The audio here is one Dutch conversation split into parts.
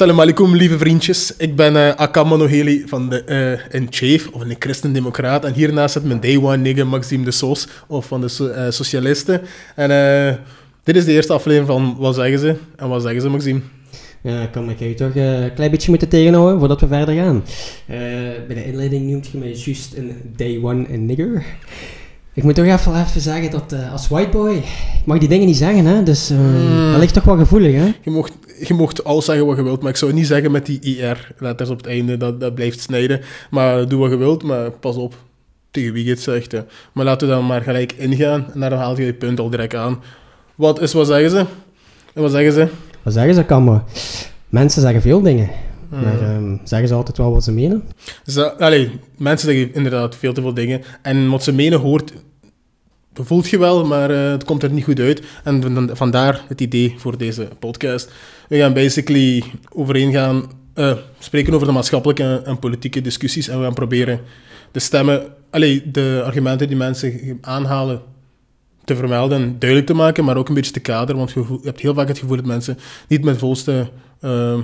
Salam alaikum, lieve vriendjes. Ik ben uh, Akam Manoheli van de uh, Chave, of een christendemocraat. En hiernaast zit mijn day one nigger Maxime de Sos, of van de so uh, Socialisten. En uh, dit is de eerste aflevering van Wat zeggen ze? En wat zeggen ze, Maxime? Ja, kan ik je toch een klein beetje moeten tegenhouden voordat we verder gaan. bij de inleiding noemt je mij juist een day one een nigger. Ik moet toch even, even zeggen dat uh, als whiteboy, ik mag die dingen niet zeggen, hè? dus uh, mm. dat ligt toch wel gevoelig. Hè? Je, mocht, je mocht alles zeggen wat je wilt, maar ik zou niet zeggen met die IR-letters op het einde, dat, dat blijft snijden. Maar doe wat je wilt, maar pas op tegen wie je het zegt. Hè. Maar laten we dan maar gelijk ingaan en daar haal je je punt al direct aan. Wat is, wat zeggen ze? En wat zeggen ze? Wat zeggen ze, Kammer? Mensen zeggen veel dingen. Maar um, zeggen ze altijd wel wat ze menen? Ze, allee, mensen zeggen inderdaad veel te veel dingen. En wat ze menen hoort, voelt je wel, maar uh, het komt er niet goed uit. En vandaar het idee voor deze podcast. We gaan basically overeen gaan uh, spreken over de maatschappelijke en politieke discussies. En we gaan proberen de stemmen, allee, de argumenten die mensen aanhalen te vermelden en duidelijk te maken, maar ook een beetje te kaderen. Want je, hebt heel vaak het gevoel dat mensen niet met volste... Uh,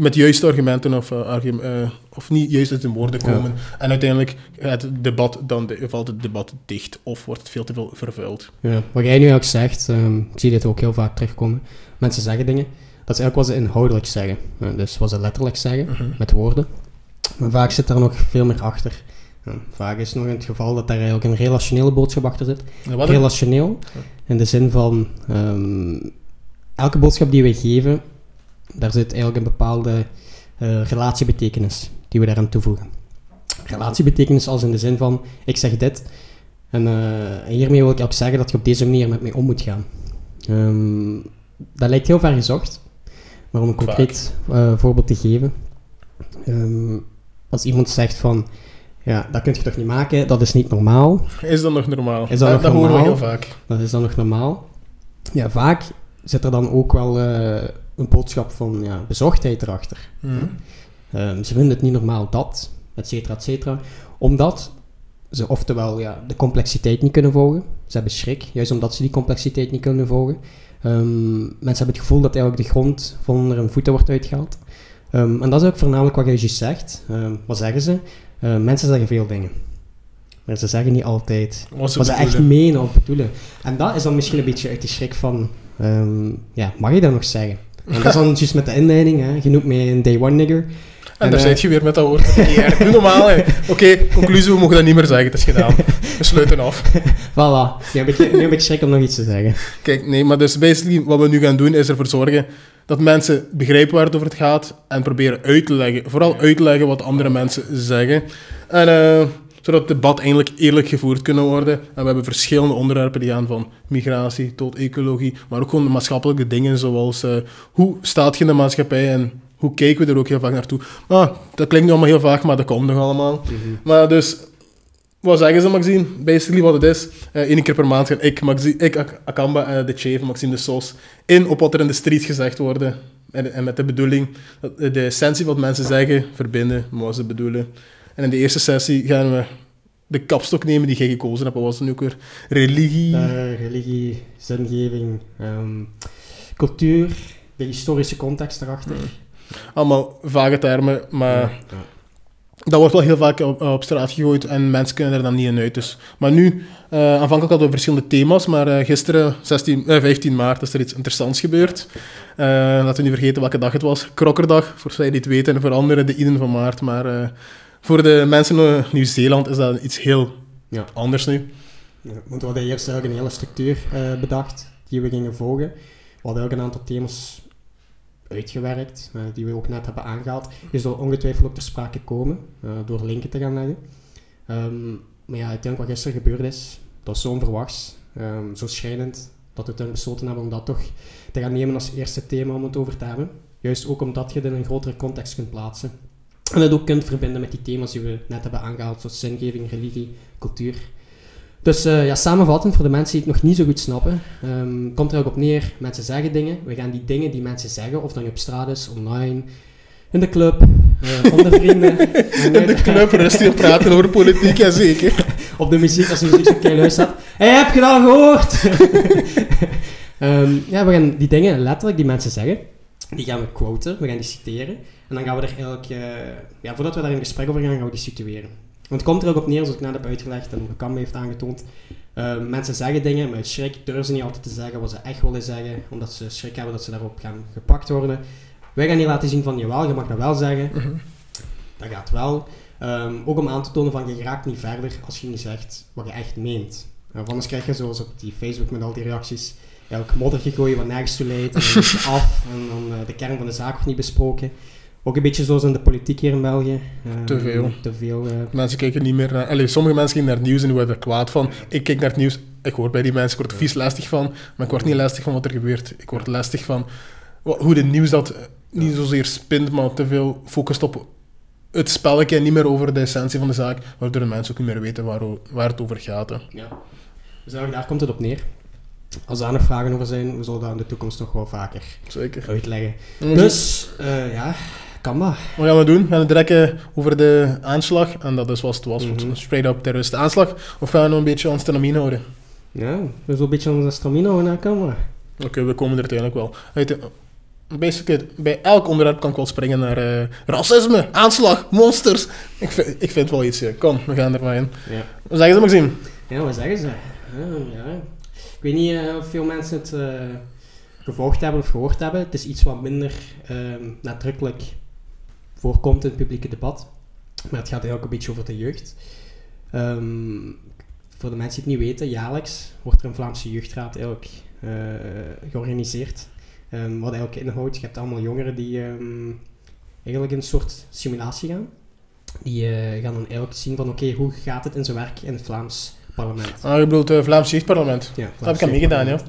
met juiste argumenten of, uh, uh, of niet juist uit de woorden komen. En uiteindelijk het debat, dan valt het debat dicht of wordt het veel te veel vervuild. Ja, wat jij nu ook zegt, um, ik zie dit ook heel vaak terugkomen. Mensen zeggen dingen, dat is eigenlijk wat ze inhoudelijk zeggen. Uh, dus wat ze letterlijk zeggen, mhm. -huh. met woorden. Maar vaak zit er nog veel meer achter. vaak is het nog in het geval dat daar eigenlijk een relationele boodschap achter zit. Relationeel, in de zin van um, elke boodschap die we geven daar zit eigenlijk een bepaalde uh, relatiebetekenis die we daaraan toevoegen. Relatiebetekenis als in de zin van, ik zeg dit, en, uh, hiermee wil ik ook zeggen dat je op deze manier met mij om moet gaan. Um, dat lijkt heel ver gezocht, maar om een concreet uh, voorbeeld te geven. Um, als iemand zegt van, ja, dat kun je toch niet maken, dat is niet normaal. Is dat nog normaal? Is dat, nog dat normaal? horen we heel vaak. Dat is dan nog normaal. Ja, vaak zit er dan ook wel een boodschap van ja, bezorgdheid erachter. Mm. Um, ze vinden het niet normaal dat, et cetera, et cetera. Omdat ze oftewel ja, de complexiteit niet kunnen volgen. Ze hebben schrik, juist omdat ze die complexiteit niet kunnen volgen. Um, mensen hebben het gevoel dat eigenlijk de grond van onder hun voeten wordt uitgehaald. Um, en dat is ook voornamelijk wat jij juist zegt. wat zeggen ze? mensen zeggen veel dingen. Maar ze zeggen niet altijd wat ze, wat ze echt menen of bedoelen. En dat is dan misschien een beetje uit de schrik van... ja, mag je dat nog zeggen? En dat is dan juist met de inleiding, hè. je noemt mij een day one nigger. En, en daar uh, zit je weer met dat woord. Doe normaal, Oké, okay, conclusie, we mogen dat niet meer zeggen, het is gedaan. We sluiten af. voilà, nu heb, ik, nu heb ik schrik om nog iets te zeggen. Kijk, nee, maar dus basically wat we nu gaan doen, is ervoor zorgen dat mensen begrijpen waar het over het gaat en proberen uit te leggen, vooral uit te leggen wat andere mensen zeggen. En... Uh, zodat het debat eindelijk eerlijk gevoerd kunnen worden. En we hebben verschillende onderwerpen die gaan van migratie tot ecologie, maar ook gewoon de maatschappelijke dingen zoals uh, hoe staat je in de maatschappij en hoe kijken we er ook heel vaak naartoe. Maar dat klinkt nu allemaal heel vaak, maar dat komt nog allemaal. Mm -hmm. Maar dus, wat zeggen ze, Maxime? Basically wat het is. Uh, Eén keer per maand gaan ik, Maxime, ik Akamba, uh, de chef, Maxime de Sos, in op wat er in de street gezegd wordt. En, en met de bedoeling, de essentie wat mensen zeggen, verbinden wat ze bedoelen. En in de eerste sessie gaan we de kapstok nemen die jij gekozen hebt. Wat was het nu ook weer? Religie? Uh, religie, zingeving, um, cultuur, de historische context erachter. Allemaal vage termen, maar... Ja, ja. Dat wordt wel heel vaak op, op, straat gegooid en mensen kunnen er dan niet in uit. Dus. Maar nu, uh, aanvankelijk hadden we verschillende thema's, maar uh, gisteren, 16, 15 maart, is er iets interessants gebeurd. laten we niet vergeten welke dag het was. Krokkerdag, voor zij die het weten, en voor anderen de Iden van maart. Maar voor de mensen in Nieuw-Zeeland is dat iets heel ja. anders nu. Ja, want we hadden eerst eigenlijk een hele structuur uh, bedacht die we gingen volgen. We hadden ook een aantal thema's uitgewerkt, uh, die we ook net hebben aangehaald. Die zullen ongetwijfeld ook ter sprake komen, uh, door linken te gaan leggen. Um, maar ja, uiteindelijk wat gisteren gebeurd is, dat was zo onverwachts, um, zo schrijnend, dat we toen besloten hebben om dat toch te gaan nemen als eerste thema om het over te hebben. Juist ook omdat je het in een grotere context kunt plaatsen. En dat ook kunt verbinden met die thema's die we net hebben aangehaald, zoals zingeving, religie, cultuur. Dus uh, ja, samenvattend, voor de mensen die het nog niet zo goed snappen, um, komt er ook op neer, mensen zeggen dingen. We gaan die dingen die mensen zeggen, of dan op straat is, online, in de club, uh, onder vrienden. in de club rustig praten over politiek, ja zeker. op de muziek, als de muziek zo keihard staat. Hé, hey, heb je dat gehoord? um, ja, we gaan die dingen letterlijk die mensen zeggen, Die gaan we quoten, we gaan die citeren. En dan gaan we er eigenlijk, eh, ja, voordat we daar in gesprek over gaan, gaan we die situeren. Want het komt er ook op neer, zoals ik net heb uitgelegd en Kam heeft aangetoond. Uh, mensen zeggen dingen, maar uit schrik durven ze niet altijd te zeggen wat ze echt willen zeggen, omdat ze schrik hebben dat ze daarop gaan gepakt worden. Wij gaan hier laten zien van, jawel, je mag dat wel zeggen. Mhm. Dat gaat wel. Ehm, ook om aan te tonen van, je raakt niet verder als je niet zegt wat je echt meent. Uh, anders krijg je zoals op die Facebook met al die reacties, elk moddertje gooien wat nergens toe leidt, en dan is het af, en dan uh, de kern van de zaak wordt niet besproken. Ook een beetje zoals in de politiek hier in België. Um, te veel. Te veel uh... Mensen kijken niet meer naar... Sommige mensen kijken naar het nieuws en worden er kwaad van. Ik kijk naar het nieuws, ik hoor bij die mensen, ik word er vies lastig van, maar ik word niet lastig van wat er gebeurt. Ik word lastig van hoe het nieuws dat niet zozeer spint, maar te veel focust op het spelletje en niet meer over de essentie van de zaak, waardoor de mensen ook niet meer weten waar, waar het over gaat. Hè. Ja. Dus daar komt het op neer. Als daar nog vragen over zijn, we zullen dat in de toekomst nog wel vaker Zeker. uitleggen. Dus, uh, ja, kan dat. Wat gaan we doen? We gaan het direct over de aanslag, en dat is zoals het was, mm -hmm. straight up terrorist aanslag, of gaan we nog een beetje ons stamina houden? Ja, we zullen een beetje onze stamina houden, kan maar. Oké, okay, we komen er uiteindelijk wel. Weet basically, bij elk onderwerp kan ik wel springen naar uh, racisme, aanslag, monsters. Ik vind, ik vind wel iets, ja. Kom, we gaan er maar in. Ja. Wat zeggen ze, Maxime? Ja, wat zeggen ze? Ja, ja. Ik weet niet uh, of veel mensen het uh, gevolgd hebben of gehoord hebben. Het is iets wat minder um, nadrukkelijk voorkomt in het publieke debat. Maar het gaat eigenlijk een beetje over de jeugd. Um, voor de mensen die het niet weten, jaarlijks wordt er een Vlaamse jeugdraad eigenlijk uh, georganiseerd. Um, wat eigenlijk inhoudt, je hebt allemaal jongeren die eigenlijk een soort simulatie gaan. Die gaan dan eigenlijk zien van oké, hoe gaat het in zijn werk in het Vlaams parlement. Ah, je bedoelt het uh, Vlaams jeugdparlement? Ja, dat heb ik aan meegedaan, ja.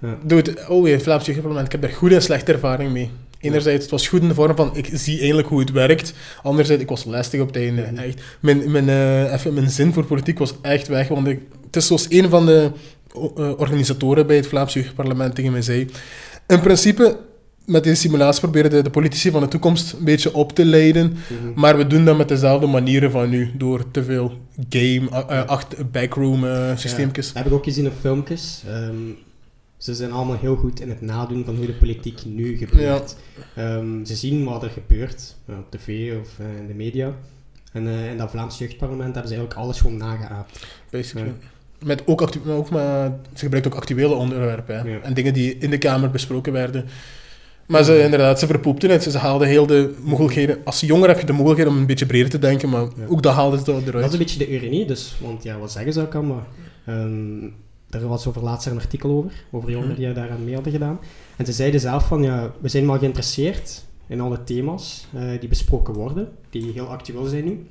ja. Doe het, oh het Vlaams jeugdparlement, ik heb daar goede en slechte ervaring mee. Enerzijds, het was goed in de vorm van, ik zie eindelijk hoe het werkt. Anderzijds, ik was lastig op het einde. Echt, mijn, mijn, uh, even, mijn zin voor politiek was echt weg, want ik, het is zoals een van de uh, organisatoren bij het Vlaams jeugdparlement tegen mij zei. In principe, met deze simulatie proberen de, de, politici van de toekomst een beetje op te leiden. Mm -hmm. Maar we doen dat met dezelfde manieren van nu. Door te veel game, uh, achter, backroom uh, systeemjes. Ja, dat heb ik ook gezien in filmpjes. Um, ze zijn allemaal heel goed in het nadoen van hoe de politiek nu gebeurt. Ja. Um, ze zien wat er gebeurt uh, op tv of in de media. En in dat Vlaams jeugdparlement hebben ze eigenlijk alles gewoon nageaapt. Basically. Met ook, actu ook maar, ze gebruikt ook actuele onderwerpen. Hè. Ja. En dingen die in de Kamer besproken werden. Maar ze, inderdaad, ze verpoepten het. Ze haalden heel de mogelijkheden... Als jonger heb je de mogelijkheid om een beetje breder te denken, maar ook dat haalden ze eruit. Dat is een beetje de ironie, dus, want ja, wat zeggen ze ook allemaal? Um, er was over laatst een artikel over, over jongeren die daar aan mee hadden gedaan. En ze zeiden zelf van, ja, we zijn wel geïnteresseerd in alle thema's uh, die besproken worden, die heel actueel zijn nu.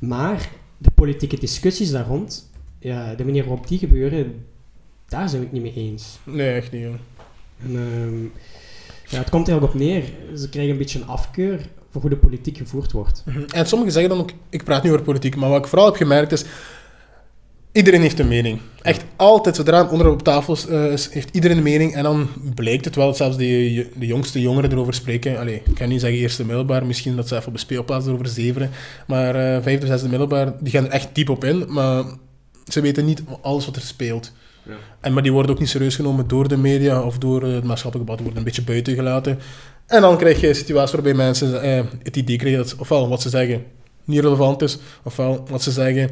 Maar de politieke discussies daar rond, ja, de manier waarop die gebeuren, daar zijn we het niet mee eens. Nee, echt niet. En, um, ja, het komt er ook op neer. Ze krijgen een beetje een afkeur voor hoe de politiek gevoerd wordt. Mm -hmm. En sommigen zeggen dan ook, ik praat niet over politiek, maar wat ik vooral heb gemerkt is, Iedereen heeft een mening. Echt altijd, zodra een onderwerp op tafel is, uh, heeft iedereen een mening. En dan blijkt het wel dat zelfs de, de jongste jongeren erover spreken. Allee, ik kan niet zeggen eerste middelbaar, misschien dat ze even op de speelplaats erover zeveren. Maar uh, vijfde, zesde middelbaar, die gaan er echt diep op in. Maar ze weten niet alles wat er speelt. Ja. En, maar die worden ook niet serieus genomen door de media of door het maatschappelijk debat. Worden een beetje buiten gelaten. En dan krijg je een situatie waarbij mensen uh, het idee krijgen dat ofwel wat ze zeggen niet relevant is, ofwel wat ze zeggen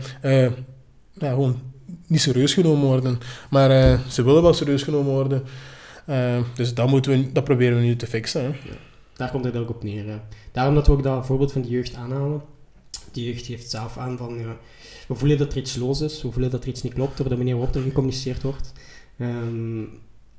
ja, gewoon niet serieus genomen worden. Maar uh, ze willen wel serieus genomen worden. Uh, dus dat, moeten we, dat proberen we nu te fixen. Hè. Ja, daar komt het ook op neer. Hè. Daarom dat we ook dat voorbeeld van de jeugd aanhalen. Die jeugd geeft zelf aan van... Ja, we voelen dat er iets los is. We voelen dat er iets niet klopt door de manier waarop er gecommuniceerd wordt. Um,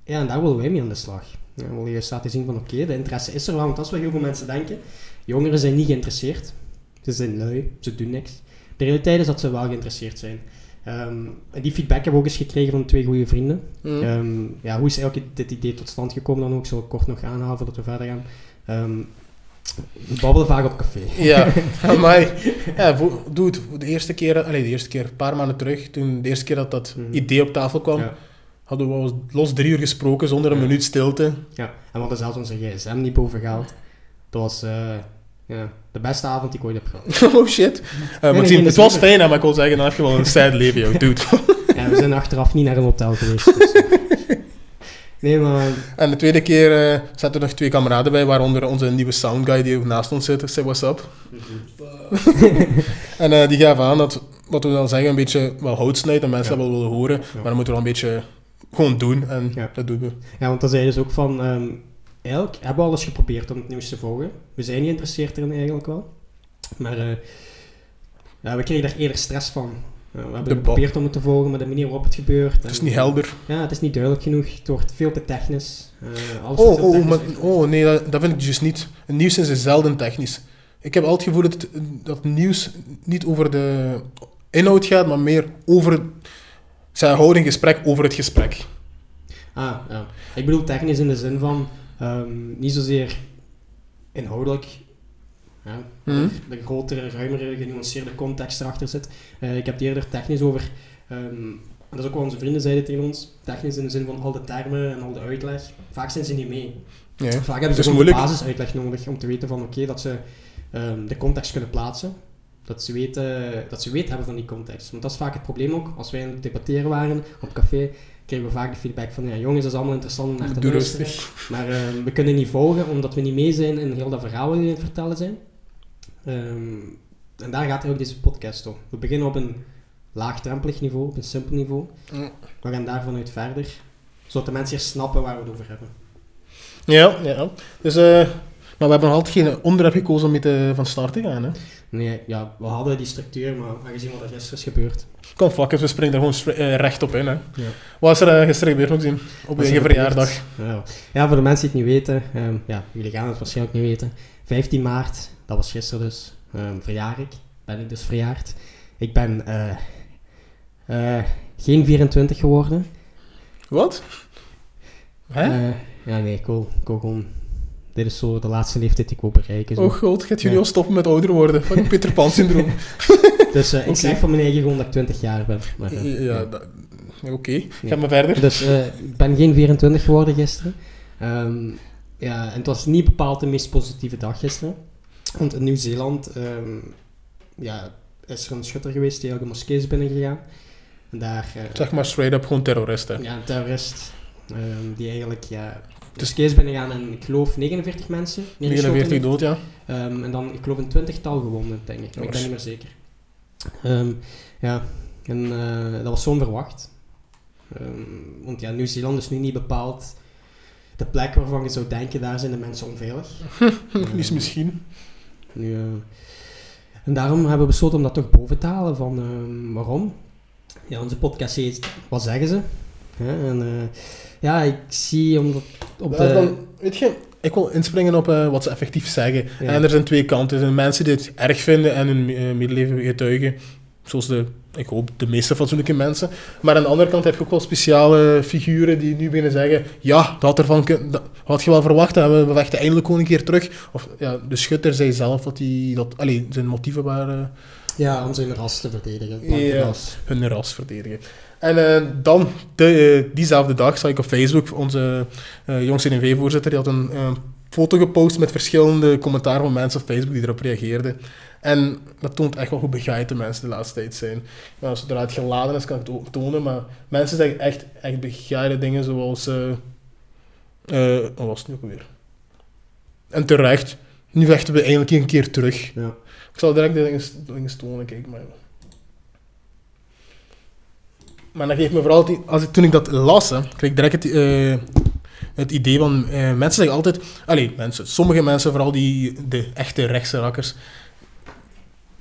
ja, en daar willen wij mee aan de slag. Ja, we willen juist laten zien van oké, okay, de interesse is er wel. Want dat is wat heel veel mensen denken. Jongeren zijn niet geïnteresseerd. Ze zijn lui. Ze doen niks. De realiteit is dat ze wel geïnteresseerd zijn. Um, en die feedback hebben we ook eens gekregen van twee goede vrienden. Mm. Um, ja, hoe is eigenlijk dit idee tot stand gekomen dan ook? Ik zal het kort nog aanhalen voordat we verder gaan. We babbelen vaak op café. Ja, maar ja, doe het de eerste keer, allez, de eerste keer, een paar maanden terug, toen de eerste keer dat dat Mhm. idee op tafel kwam, Ja. hadden we los drie uur gesproken zonder een Ja. minuut stilte. ja, en we hadden zelfs onze gsm niet boven gehaald. Dat was eh, ja, de beste avond die ik ooit heb gehad. oh shit. Uh, nee, het was fijn, maar ik wil zeggen, dan heb je wel een sad leven, joh. Dude. ja, we zijn achteraf niet naar een hotel geweest. Dus. Nee, maar... En de tweede keer eh zaten er nog twee kameraden bij, waaronder onze nieuwe soundguy die ook naast ons zit. Say what's up. En eh, die gaven aan dat, wat we dan zeggen, een beetje wel hout snijdt en mensen Ja. dat wel willen horen. Maar dan moeten we wel een beetje gewoon doen en Ja. dat doen we. Ja, want dan zei je dus ook van... ehm, eigenlijk hebben we alles geprobeerd om het nieuws te volgen. We zijn geïnteresseerd erin eigenlijk wel. Maar eh, ja, we kregen daar eerder stress van. We hebben De geprobeerd om het te volgen, maar de manier waarop het gebeurt... Het is niet helder. Ja, het is niet duidelijk genoeg. Het wordt veel te technisch. Eh, alles Oh, oh, technisch maar, oh nee, dat, dat vind ik dus niet. Het nieuws is zelden technisch. Ik heb altijd het gevoel dat, het- dat nieuws niet over de inhoud gaat, maar meer over... Zij houden een gesprek over het gesprek. Ah, ja. Ik bedoel technisch in de zin van ehm, niet zozeer inhoudelijk. Ja, Mhm. De grotere, ruimere, genuanceerde context erachter zit. Eh, ik heb het eerder technisch over. en dat is ook wat onze vrienden zeiden tegen ons. Technisch in de zin van al de termen en al de uitleg. Vaak zijn ze niet mee. Ja. Vaak hebben ze gewoon de basisuitleg nodig om te weten van oké, dat ze ehm, de context kunnen plaatsen. Dat ze, weten, dat ze weten hebben van die context. Want dat is vaak het probleem ook. Als wij aan het debatteren waren op café, kregen we vaak de feedback van ja jongens, dat is allemaal interessant om naar te Doe luisteren. rustig. Maar ehm, we kunnen niet volgen omdat we niet mee zijn in heel dat verhaal we aan het vertellen zijn. Ehm, en daar gaat ook deze podcast om. We beginnen op een laagdrempelig niveau, op een simpel niveau. Mm. We gaan daar vanuit verder, zodat de mensen hier snappen waar we het over hebben. Ja, ja. Dus, eh, maar we hebben nog altijd geen onderwerp gekozen om mee te, van start te gaan. Hè? Nee, ja, we hadden die structuur, maar aangezien wat er gisteren is gebeurd. Kom, fuck it, we springen er gewoon eh, recht op in. Hè. Ja. Wat is er uh, gisteren gebeurd nog zien? Op je er verjaardag. Ja. ja, voor de mensen die het niet weten, ehm, ja, jullie gaan het waarschijnlijk niet weten. 15 maart, dat was gisteren dus, ehm verjaar ik. Ben ik dus verjaard. Ik ben eh, eh, geen 24 geworden. Wat? Hè? Eh, ja, nee, wil gewoon... Dit is zo de laatste leeftijd die ik wil bereiken. Zo. oh god, gaat jullie Ja. al stoppen met ouder worden? Fucking Peter Pan syndroom. Dus ik zeg van mijn eigen gewoon dat ik 20 jaar ben. Maar, ja, ja. dat- oké. Ga maar verder. Dus ik ben geen 24 geworden gisteren. Ehm, ja, en het was niet bepaald de meest positieve dag gisteren. Want in Nieuw-Zeeland ehm, ja, is er een schutter geweest die ook de moskee is binnengegaan. En daar... eh, Zeg maar straight up gewoon terroristen. ja, een terrorist ehm, die eigenlijk ja, de moskee is binnengegaan en ik geloof 49 mensen. neergeschoten 49 heeft. dood, ja. Ehm, en dan, ik geloof een twintigtal gewonden, denk ik. Maar ik ben niet meer zeker. Ja, en eh, dat was zo onverwacht. Want ja, Nieuw-Zeeland is nu niet bepaald de plek waarvan je zou denken, daar zijn de mensen onveilig. Is misschien. Nu, eh, en daarom hebben we besloten om dat toch boven te halen. Van, ehm, waarom? Ja, onze podcast heet Wat zeggen ze? Ja, en eh, ja, ik zie omdat op de... dan- weet je, ik wil inspringen op eh, wat ze effectief zeggen. Ja. En er zijn twee kanten. Er zijn mensen die het erg vinden en hun medeleven getuigen. Zoals de, ik hoop, de meeste fatsoenlijke mensen. Maar aan de andere kant heb je ook wel speciale figuren die nu beginnen zeggen... Ja, dat had, ervan dat had je wel verwacht. En we, vechten eindelijk gewoon een keer terug. Of ja, de schutter zei zelf dat hij... Dat, allee, zijn motieven waren Ja, om zijn ras te verdedigen. Ja. blanke ras. hun ras verdedigen. En eh, dan, de, eh, diezelfde dag, zag ik op Facebook onze eh jongste NV-voorzitter, die had een eh, foto gepost met verschillende commentaren van mensen op Facebook die erop reageerden. En dat toont echt wel hoe begaaid de mensen de laatste tijd zijn. Nou, zodra het geladen is, kan ik het ook tonen, maar mensen zeggen echt, echt begaaide dingen zoals... eh eh, wat was het nu ook alweer? En terecht, nu vechten we eindelijk een keer terug. Ja. Ik zal direct de dingen, dingen tonen, kijk maar. Maar dat geeft me vooral, die, als ik, toen ik dat las, hè, kreeg ik direct het, eh, het idee van, eh, mensen zeggen altijd, allee, mensen, sommige mensen, vooral die, de echte rechtse rakkers,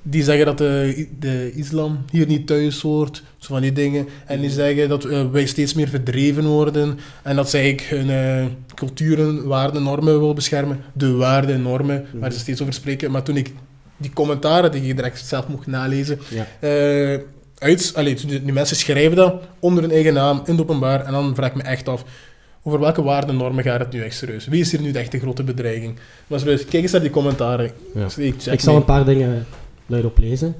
die zeggen dat de, de islam hier niet thuis hoort, zo van die dingen. En die zeggen dat eh, wij steeds meer verdreven worden en dat zij eigenlijk hun eh, culturen, waarden, normen wil beschermen. De waarden en normen waar ze steeds over spreken. Maar toen ik die commentaren, die je direct zelf mocht nalezen, Ja. uit, allee, die, die mensen schrijven dat onder hun eigen naam, in het openbaar, en dan vraag ik me echt af, over welke waarden en normen gaat het nu echt serieus? Wie is hier nu de echte grote bedreiging? Maar serieus, kijk eens naar die commentaren. Ja. Ik, zal een paar dingen luidop lezen.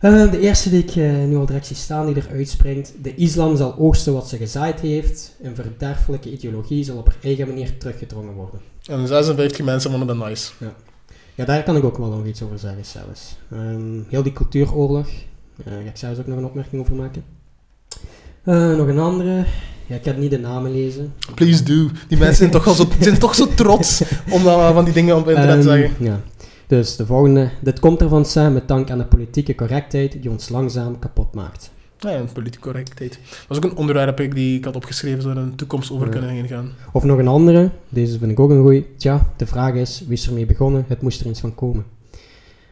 Eh, de eerste die ik eh, nu al direct zie staan, die er uitspringt. De islam zal oogsten wat ze gezaaid heeft. Een verderfelijke ideologie zal op haar eigen manier teruggedrongen worden. En 56 mensen vonden dat nice. Ja, daar kan ik ook wel nog iets over zeggen zelfs. Ehm, heel die cultuuroorlog. eh, ga ik zelfs ook nog een opmerking over maken. Eh, nog een andere. Ja, ik kan niet de namen lezen. Please do. Die mensen zijn toch, al zo, zijn toch zo trots om dan van die dingen op internet te Ehm, zeggen. Ja. Dus de volgende. Dit komt ervan samen met dank aan de politieke correctheid die ons langzaam kapot maakt. Ja, ja, politieke correctheid. Dat was ook een onderwerp ik, die ik had opgeschreven, zodat we de toekomst over Ja. kunnen ingaan. Of nog een andere. Deze vind ik ook een goeie. Tja, de vraag is, wie is ermee begonnen? Het moest er eens van komen.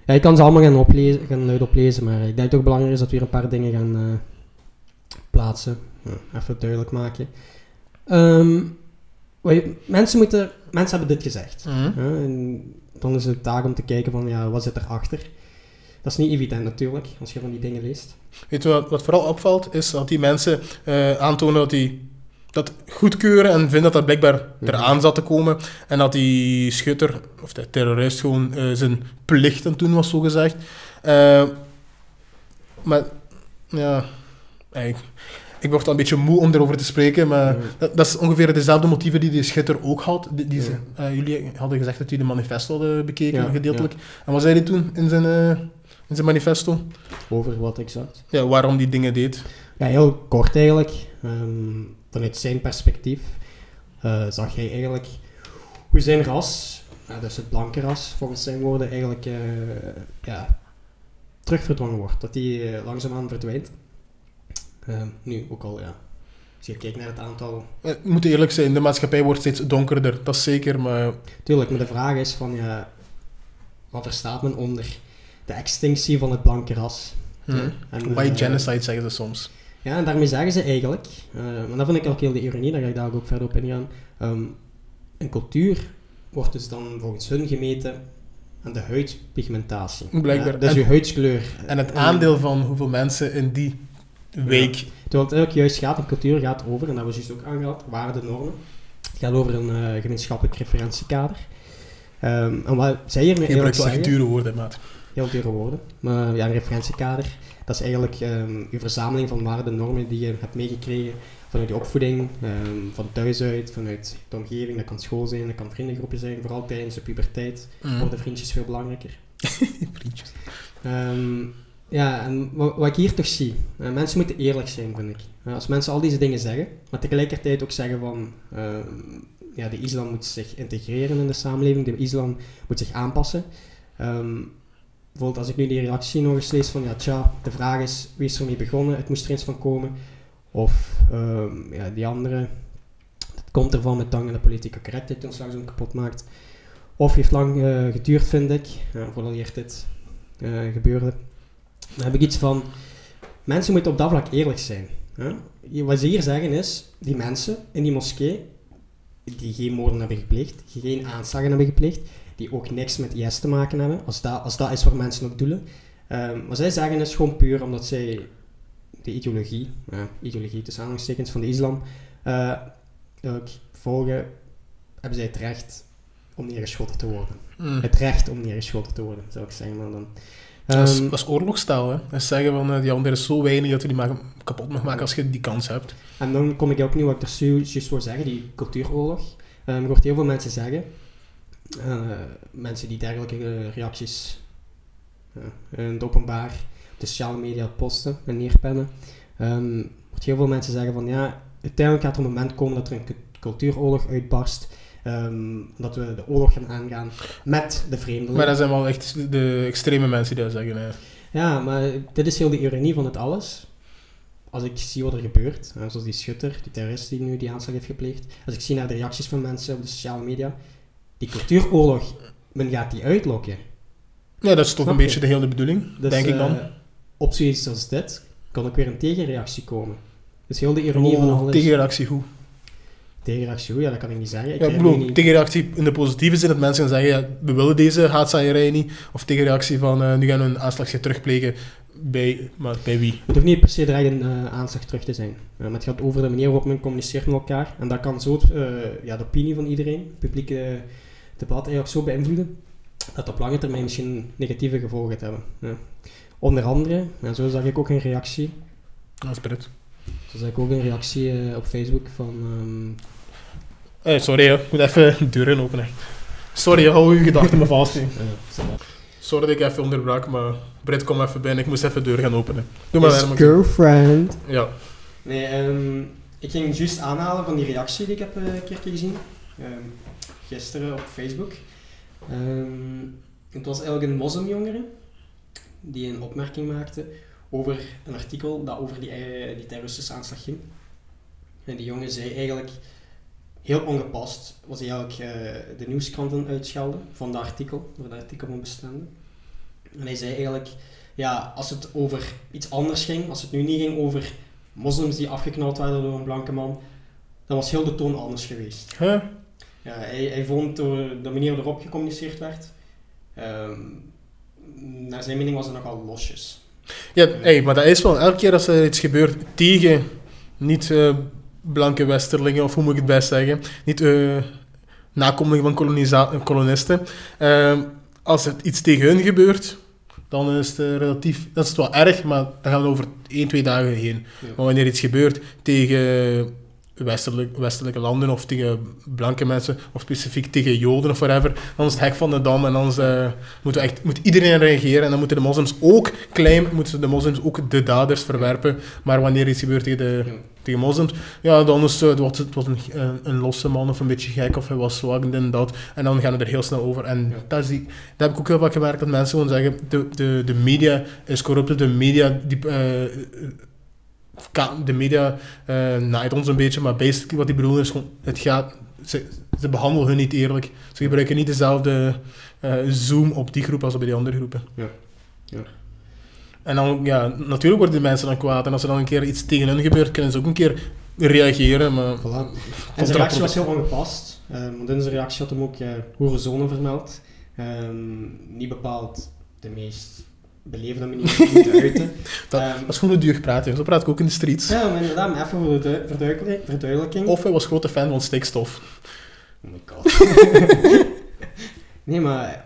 Ja, ik kan ze allemaal gaan, oplezen, gaan luid oplezen, maar ik denk ook belangrijk is dat we hier een paar dingen gaan eh, plaatsen. Ja, even duidelijk maken. Ehm, je- mensen, moeten, mensen hebben dit gezegd. Mhm. Ja, en dan is het taak om te kijken van, ja, wat zit erachter? Dat is niet evident natuurlijk, als je van die dingen leest. Weet je wat, wat vooral opvalt, is dat die mensen eh, aantonen dat die dat goedkeuren en vinden dat dat blijkbaar Mhm. eraan zat te komen. En dat die schutter, of de terrorist, gewoon eh, zijn plicht aan het doen was, zo gezegd. Eh, maar ja, ik, ik word al een beetje moe om erover te spreken, maar dat, dat is ongeveer dezelfde motieven die die schutter ook had. Die, die ze- eh, jullie hadden gezegd dat hij de manifesto hadden bekeken, gedeeltelijk. En wat zei hij toen in zijn, eh, in zijn manifesto? Over wat exact. Ja, waarom die dingen deed. Ja, heel kort eigenlijk. Ehm, vanuit zijn perspectief eh, zag hij eigenlijk hoe zijn ras, dus het blanke ras volgens zijn woorden, eigenlijk eh ja, terugverdrongen wordt. Dat die langzaamaan verdwijnt. Ehm, nu ook al, ja. Als je kijkt naar het aantal... Eh, We moeten eerlijk zijn, de maatschappij wordt steeds donkerder, dat is zeker, maar Tuurlijk, maar de vraag is van, ja, wat verstaat men onder de extinctie van het blanke ras? hm, En, white eh, genocide zeggen ze soms. Ja, en daarmee zeggen ze eigenlijk, eh maar dat vind ik ook heel de ironie, daar ga ik daar ook verder op ingaan. ehm, een cultuur wordt dus dan volgens hun gemeten aan de huidpigmentatie. Blijkbaar. Ja, dat is En- uw huidskleur. En het aandeel van hoeveel mensen in die week... Terwijl het eigenlijk juist gaat, een cultuur gaat over, en dat we juist ook aangehaald, waarden, normen. Het gaat over een eh, gemeenschappelijk referentiekader. Ehm, en wat zij hiermee Je eigenlijk zeggen... dure woorden, maat. Heel dure woorden. Maar ja, een referentiekader, dat is eigenlijk ehm je verzameling van waarden, normen die je hebt meegekregen vanuit je opvoeding, ehm, van thuis uit, vanuit de omgeving. Dat kan school zijn, dat kan vriendengroepje zijn. Vooral tijdens de puberteit Mm. worden vriendjes veel belangrijker. Vriendjes. Ja, en wat, ik hier toch zie, eh, mensen moeten eerlijk zijn, vind ik. Eh, als mensen al deze dingen zeggen, maar tegelijkertijd ook zeggen van, ehm, ja, de islam moet zich integreren in de samenleving, de islam moet zich aanpassen. Ehm, bijvoorbeeld als ik nu die reactie nog eens lees van, ja, tja, de vraag is, wie is ermee begonnen, het moest er eens van komen. Of, ehm, ja, die andere, het komt ervan met dank aan de politieke correctheid die ons langzaam kapot maakt. Of heeft lang eh, geduurd, vind ik, ja, vooral hier dit gebeurde. Dan heb ik iets van, mensen moeten op dat vlak eerlijk zijn. Hè? Wat ze hier zeggen is, die mensen in die moskee, die geen moorden hebben gepleegd, geen aanslagen hebben gepleegd, die ook niks met IS te maken hebben, als dat, als dat is waar mensen op doelen. Ehm, wat zij zeggen is gewoon puur omdat zij de ideologie, ja, ideologie tussen aanhalingstekens van de islam, eh, ook volgen, hebben zij het recht om neergeschoten te worden. Mm. Het recht om neergeschoten te worden, zou ik zeggen. Maar dan. Dat is, Ehm, dat is oorlogstaal, hè. Dat is zeggen van, eh, ja, er is zo weinig dat je die mag, kapot mag maken als je die kans hebt. En dan kom ik ook nu wat ik er zo- juist voor zeggen, die cultuuroorlog. Ehm je hoort heel veel mensen zeggen, eh, mensen die dergelijke eh, reacties in het openbaar, op de sociale media posten en neerpennen. Ehm hoort heel veel mensen zeggen van ja, uiteindelijk gaat er een moment komen dat er een cu- cultuuroorlog uitbarst. Ehm, dat we de oorlog gaan aangaan met de vreemdelingen. Maar dat zijn wel echt de extreme mensen die dat zeggen, hè. Ja, maar dit is heel de ironie van het alles. Als ik zie wat er gebeurt, zoals die schutter, die terrorist die nu die aanslag heeft gepleegd. Als ik zie naar de reacties van mensen op de sociale media. Die cultuuroorlog, men gaat die uitlokken. Ja, dat is toch Snap een je? beetje de hele bedoeling, Dus, denk ik dan. eh, op zoiets als dit kan ook weer een tegenreactie komen. Dus heel de ironie van Oh, alles... tegenreactie hoe? Tegenreactie, ja, dat kan ik niet zeggen. Ik Ja, bedoel, niet- tegenreactie in de positieve zin dat mensen gaan zeggen, ja, we willen deze haatzaaierij niet. Of tegenreactie van, eh, nu gaan we een aanslag terugplegen. Bij, maar bij wie? Het hoeft niet per se direct een eh, aanslag terug te zijn. Eh, maar het gaat over de manier waarop men communiceert met elkaar. En dat kan zo ja, de opinie van iedereen, het publieke debat eigenlijk zo beïnvloeden, dat op lange termijn misschien negatieve gevolgen gaat hebben. Onder andere, en zo zag ik ook een reactie, Dat is zo zag ik ook een reactie op Facebook van... ehm, Eh, sorry, ik moet even de deuren openen. Sorry, hou je gedachten me vast. Sorry dat ik even onderbrak, maar Brit kom even binnen. Ik moest even de deur gaan openen. Doe maar verder, girlfriend. Ja. Nee, ehm, ik ging juist aanhalen van die reactie die ik heb eh, een keer gezien. Ehm, gisteren op Facebook. Ehm, het was eigenlijk een moslimjongere die een opmerking maakte over een artikel dat over die, eh, die terroristische aanslag ging. En die jongen zei eigenlijk, heel ongepast, was hij eigenlijk eh, de nieuwskranten uitschelden van dat artikel, voor dat artikel van bestanden. En hij zei eigenlijk, ja, als het over iets anders ging, als het nu niet ging over moslims die afgeknald werden door een blanke man, dan was heel de toon anders geweest. Huh? Ja, hij, hij vond door de manier waarop gecommuniceerd werd, ehm, naar zijn mening was het nogal losjes. Ja, hey, maar dat is wel elke keer als er iets gebeurt tegen niet eh, blanke westerlingen, of hoe moet ik het best zeggen, niet eh nakomelingen van kolonisten. Ehm, als er iets tegen hun gebeurt, dan is het eh, relatief, dat is het wel erg, maar dan gaan we over één, twee dagen heen. Ja. Maar wanneer iets gebeurt tegen westelijk, westelijke landen of tegen blanke mensen, of specifiek tegen Joden of whatever, dan is het hek van de dam en dan is, eh, moeten we echt, moet iedereen reageren en dan moeten de moslims ook claim, moeten de moslims ook de daders verwerpen. Maar wanneer iets gebeurt tegen, de, Ja. tegen moslims, ja, dan is het, wat, het was een, een, een losse man of een beetje gek of hij was zwak en dat. En dan gaan we er heel snel over. En Ja. dat, is die, dat heb ik ook heel vaak gemerkt, dat mensen gewoon zeggen, de, de, de media is corrupt, de media... Die, eh, de media eh naait ons een beetje, maar basically wat die bedoelen is gewoon, het gaat, ze, ze behandelen hun niet eerlijk. Ze gebruiken niet dezelfde eh, zoom op die groep als op die andere groepen. Ja. Ja. En dan, ja, natuurlijk worden die mensen dan kwaad. En als er dan een keer iets tegen hen gebeurt, kunnen ze ook een keer reageren. Maar Voilà. En zijn reactie was heel ongepast, ehm, want in zijn reactie had hem ook uh, hoerenzonen vermeld. Ehm, niet bepaald de meest beleefde manier te uiten. Dat, Ehm, dat is gewoon een duur praten. Zo praat ik ook in de streets. ja, maar inderdaad, maar even voor de du- verduidelijking. Of hij was grote fan van stikstof. Oh my god. nee, maar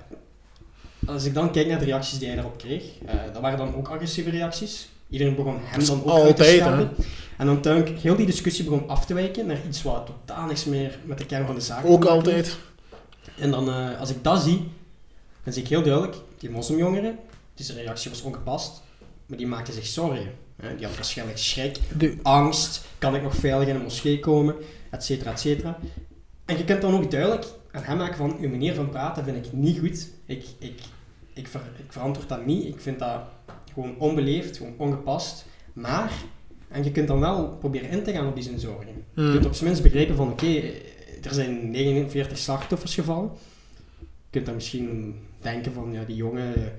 als ik dan kijk naar de reacties die hij daarop kreeg, eh, dat waren dan ook agressieve reacties. Iedereen begon hem dan ook uit te Altijd, schelden. En dan toen heel die discussie begon af te wijken naar iets wat totaal niks meer met de kern van de zaak Ook altijd. En dan, eh, als ik dat zie, dan zie ik heel duidelijk, die moslimjongeren, die zijn reactie was ongepast, maar die maakten zich zorgen. Hè. Die had waarschijnlijk schrik, De, angst, kan ik nog veilig in een moskee komen, et cetera, et cetera. En je kunt dan ook duidelijk aan hem maken van, uw manier van praten vind ik niet goed. Ik, ik, ik, ver- ik verantwoord dat niet. Ik vind dat gewoon onbeleefd, gewoon ongepast. Maar, en je kunt dan wel proberen in te gaan op die zijn zorgen. Je Hmm. kunt op zijn minst begrijpen van, oké, er zijn 49 slachtoffers gevallen. Je kunt dan misschien denken van, ja, die jongen,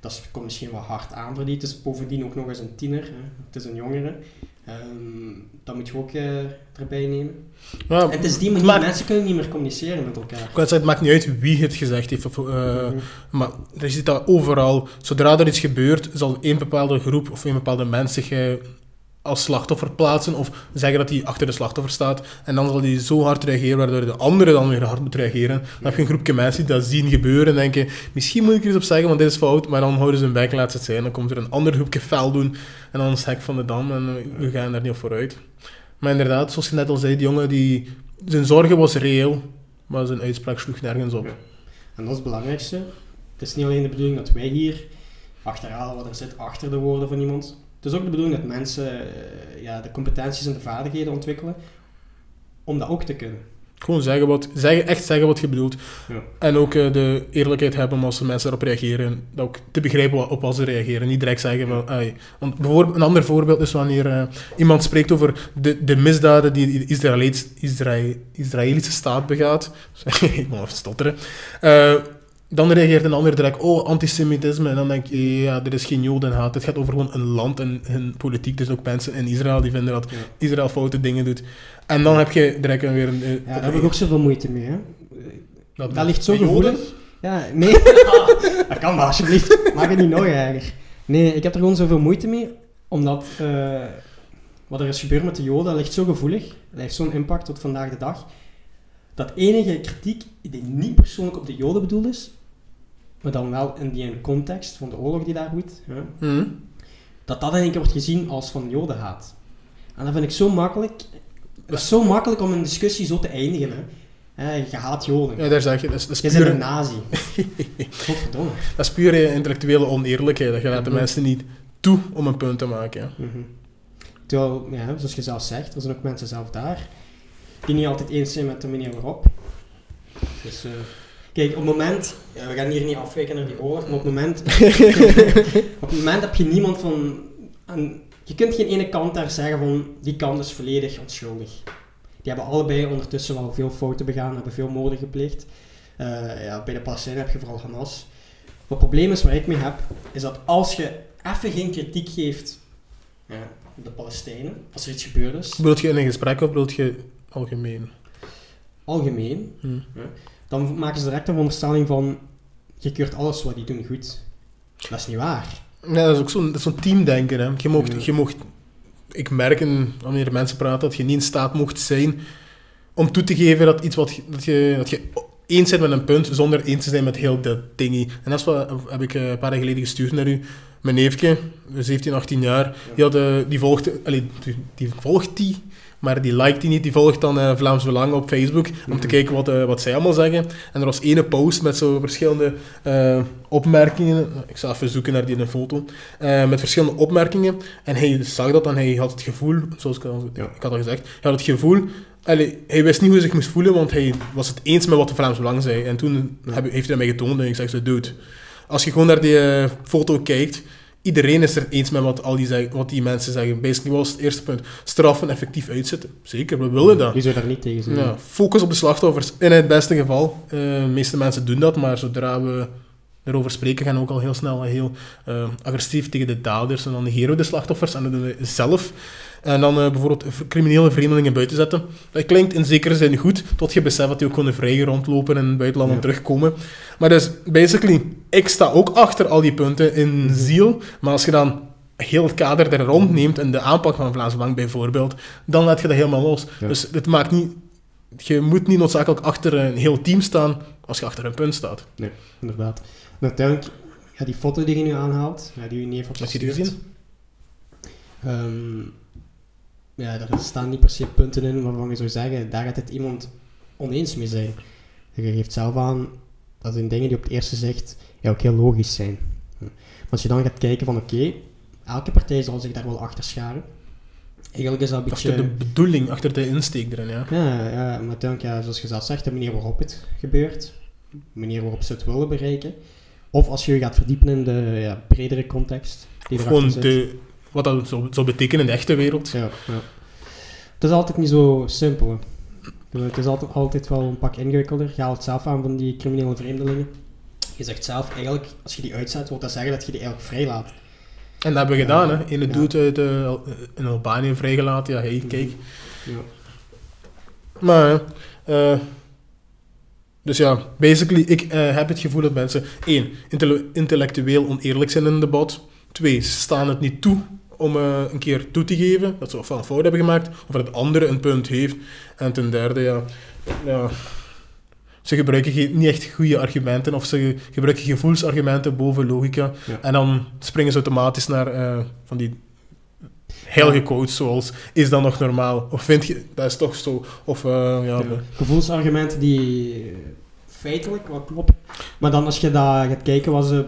dat komt misschien wat hard aan voor die. Het is bovendien ook nog eens een tiener. Hè. Het is een jongere. Ehm, dat moet je ook eh, erbij nemen. ja, En het is die manier, mensen kunnen niet meer communiceren met elkaar. ik zeggen, het maakt niet uit wie het gezegd heeft. Of, eh, Mhm. Maar er zit dat overal. Zodra er iets gebeurt, zal één bepaalde groep of één bepaalde mens zich eh, als slachtoffer plaatsen of zeggen dat hij achter de slachtoffer staat. En dan zal hij zo hard reageren, waardoor de andere dan weer hard moet reageren. Dan heb je een groepje mensen die dat zien gebeuren en denken, misschien moet ik er eens op zeggen, want dit is fout. Maar dan houden ze hun bek en het zijn. Dan komt er een ander groepje fel doen en dan is hek van de dam en we gaan daar niet op vooruit. Maar inderdaad, zoals je net al zei, die jongen, die, zijn zorgen was reëel, maar zijn uitspraak sloeg nergens op. En dat is het belangrijkste. Het is niet alleen de bedoeling dat wij hier achterhalen wat er zit achter de woorden van iemand. Het is ook de bedoeling dat mensen eh, ja, de competenties en de vaardigheden ontwikkelen om dat ook te kunnen. Gewoon zeggen wat, zeggen, echt zeggen wat je bedoelt. Ja. En ook eh, de eerlijkheid hebben om als de mensen erop reageren, dat ook te begrijpen wat, op wat ze reageren. Niet direct zeggen van, ai. Want bijvoorbeeld, een ander voorbeeld is wanneer eh, iemand spreekt over de, de misdaden die de Israëli's- Israë- Israëlische staat begaat. Ik moet even stotteren. Eh, dan reageert een ander direct, oh, antisemitisme. En dan denk je, ja, er is geen jodenhaat. Het gaat over gewoon een land en hun politiek. Dus ook mensen in Israël die vinden dat Ja. Israël foute dingen doet. En dan heb je direct weer een... eh, Ja, daar heb ik ook zoveel moeite mee. Hè. dat, Dat ligt zo Joden? gevoelig. Ja, nee. dat kan maar, alsjeblieft. Maak het niet nog erger. Nee, ik heb er gewoon zoveel moeite mee, omdat eh, wat er is gebeurd met de Joden, dat ligt zo gevoelig. Dat heeft zo'n impact tot vandaag de dag. Dat enige kritiek die niet persoonlijk op de Joden bedoeld is, maar dan wel in die context van de oorlog die daar woedt, hè, Mhm. dat dat in één keer wordt gezien als van Jodenhaat. En dat vind ik zo makkelijk. Het is zo makkelijk om een discussie zo te eindigen. Hè. Je haat Joden. Ja, daar zeg je. Dat is, dat is Je bent een nazi. Godverdomme. dat is puur eh, intellectuele oneerlijkheid. Dat je laat de Mhm. mensen niet toe om een punt te maken. Mhm. Terwijl, ja, zoals je zelf zegt, er zijn ook mensen zelf daar die niet altijd eens zijn met de manier waarop. Dus, eh, kijk, op het moment, ja, we gaan hier niet afwijken naar die oorlog, maar op het moment, op het moment heb je niemand van, en je kunt geen ene kant daar zeggen van, die kant is volledig onschuldig. Die hebben allebei ondertussen wel veel fouten begaan, hebben veel moorden gepleegd. Eh, ja, bij de Palestijnen heb je vooral Hamas. Wat het probleem is waar ik mee heb, is dat als je even geen kritiek geeft ja, op de Palestijnen, als er iets gebeurd is, Bedoelt je in een gesprek of bedoelt je algemeen? algemeen, Hm. Dan maken ze direct een onderstelling van je keurt alles wat die doen goed. Dat is niet waar. Ja, dat is ook zo'n dat is zo'n teamdenken. Hè. Je mocht, Ja. je mocht, ik merk in, wanneer mensen praten dat je niet in staat mocht zijn om toe te geven dat, iets wat, je- dat, je, dat je eens bent met een punt zonder eens te zijn met heel dat dingie. En dat is wat heb ik eh, een paar jaar geleden gestuurd naar u. Mijn neefje, 17, 18 jaar, die, had, eh, die volgt, allee, die, die volgt die, maar die liked die niet. Die volgt dan eh, Vlaams Belang op Facebook om te Mhm. kijken wat, eh, wat zij allemaal zeggen. En er was ene post met zo verschillende eh, opmerkingen. Ik zal even zoeken naar die in een foto. Met verschillende opmerkingen. En hij zag dat en hij had het gevoel, zoals ik al, Ja. ik had al gezegd, hij had het gevoel. allee, hij wist niet hoe hij zich moest voelen, want hij was het eens met wat de Vlaams Belang zei. En toen heb, heeft hij mij getoond en ik zeg zo, dude, als je gewoon naar die foto kijkt, iedereen is er eens met wat, al die, wat die mensen zeggen. Basically was het eerste punt, straffen effectief uitzetten. Zeker, we willen dat. Wie zou daar niet tegen zijn? Ja, focus op de slachtoffers. In het beste geval. Eh, de meeste mensen doen dat, maar zodra we erover spreken, gaan we ook al heel snel heel eh, agressief tegen de daders. En dan negeren we de slachtoffers en dat doen we zelf. En dan eh, bijvoorbeeld criminele vreemdelingen buiten zetten. Dat klinkt in zekere zin goed, tot je beseft dat die ook gewoon vrij rondlopen en in het buitenland Ja. terugkomen. Maar dus, basically, ik sta ook achter al die punten in ziel. Maar als je dan heel het kader er rond neemt en de aanpak van Vlaams Bank bijvoorbeeld, dan laat je dat helemaal los. Ja. Dus het maakt niet... Je moet niet noodzakelijk achter een heel team staan als je achter een punt staat. Inderdaad. En uiteindelijk, ja, die foto die je nu aanhaalt, ja, die je neef had Heb je die gezien? Ja, daar staan niet per se punten in waarvan je zou zeggen, daar gaat het iemand oneens mee zijn. Je geeft zelf aan, dat zijn dingen die op het eerste zicht ja, ook heel logisch zijn. Ja. Maar als je dan gaat kijken van, oké, elke partij zal zich daar wel achter scharen. Eigenlijk is dat een beetje... Achter de bedoeling, achter de insteek erin, ja. Ja, ja, maar uiteindelijk, ja, zoals je zelf zegt, de manier waarop het gebeurt, de manier waarop ze het willen bereiken. Of als je je gaat verdiepen in de ja, bredere context. Die gewoon zit. de, wat dat zou, zou betekenen in de echte wereld. Ja, ja. Het is altijd niet zo simpel. hè. Het is altijd, altijd wel een pak ingewikkelder. Je haalt het zelf aan van die criminele vreemdelingen. Je zegt zelf eigenlijk, als je die uitzet, wil dat zeggen dat je die eigenlijk vrijlaat. En dat hebben we Ja. gedaan, hè. Ene Ja. doet uit eh, in Albanië vrijgelaten. Ja, hey, kijk. Ja. Maar, eh, dus ja, basically, ik eh, heb het gevoel dat mensen, één, intelle- intellectueel oneerlijk zijn in een debat. Twee, ze staan het niet toe om eh, een keer toe te geven dat ze ofwel een fout hebben gemaakt, of dat het andere een punt heeft. En ten derde, ja, ja ze gebruiken niet echt goede argumenten, of ze gebruiken gevoelsargumenten boven logica. Ja. En dan springen ze automatisch naar eh, van die heilige quotes zoals, is dat nog normaal? Of vind je, dat is toch zo? Of, eh, ja, Ja. Gevoelsargumenten die feitelijk wel kloppen. Maar dan als je daar gaat kijken wat de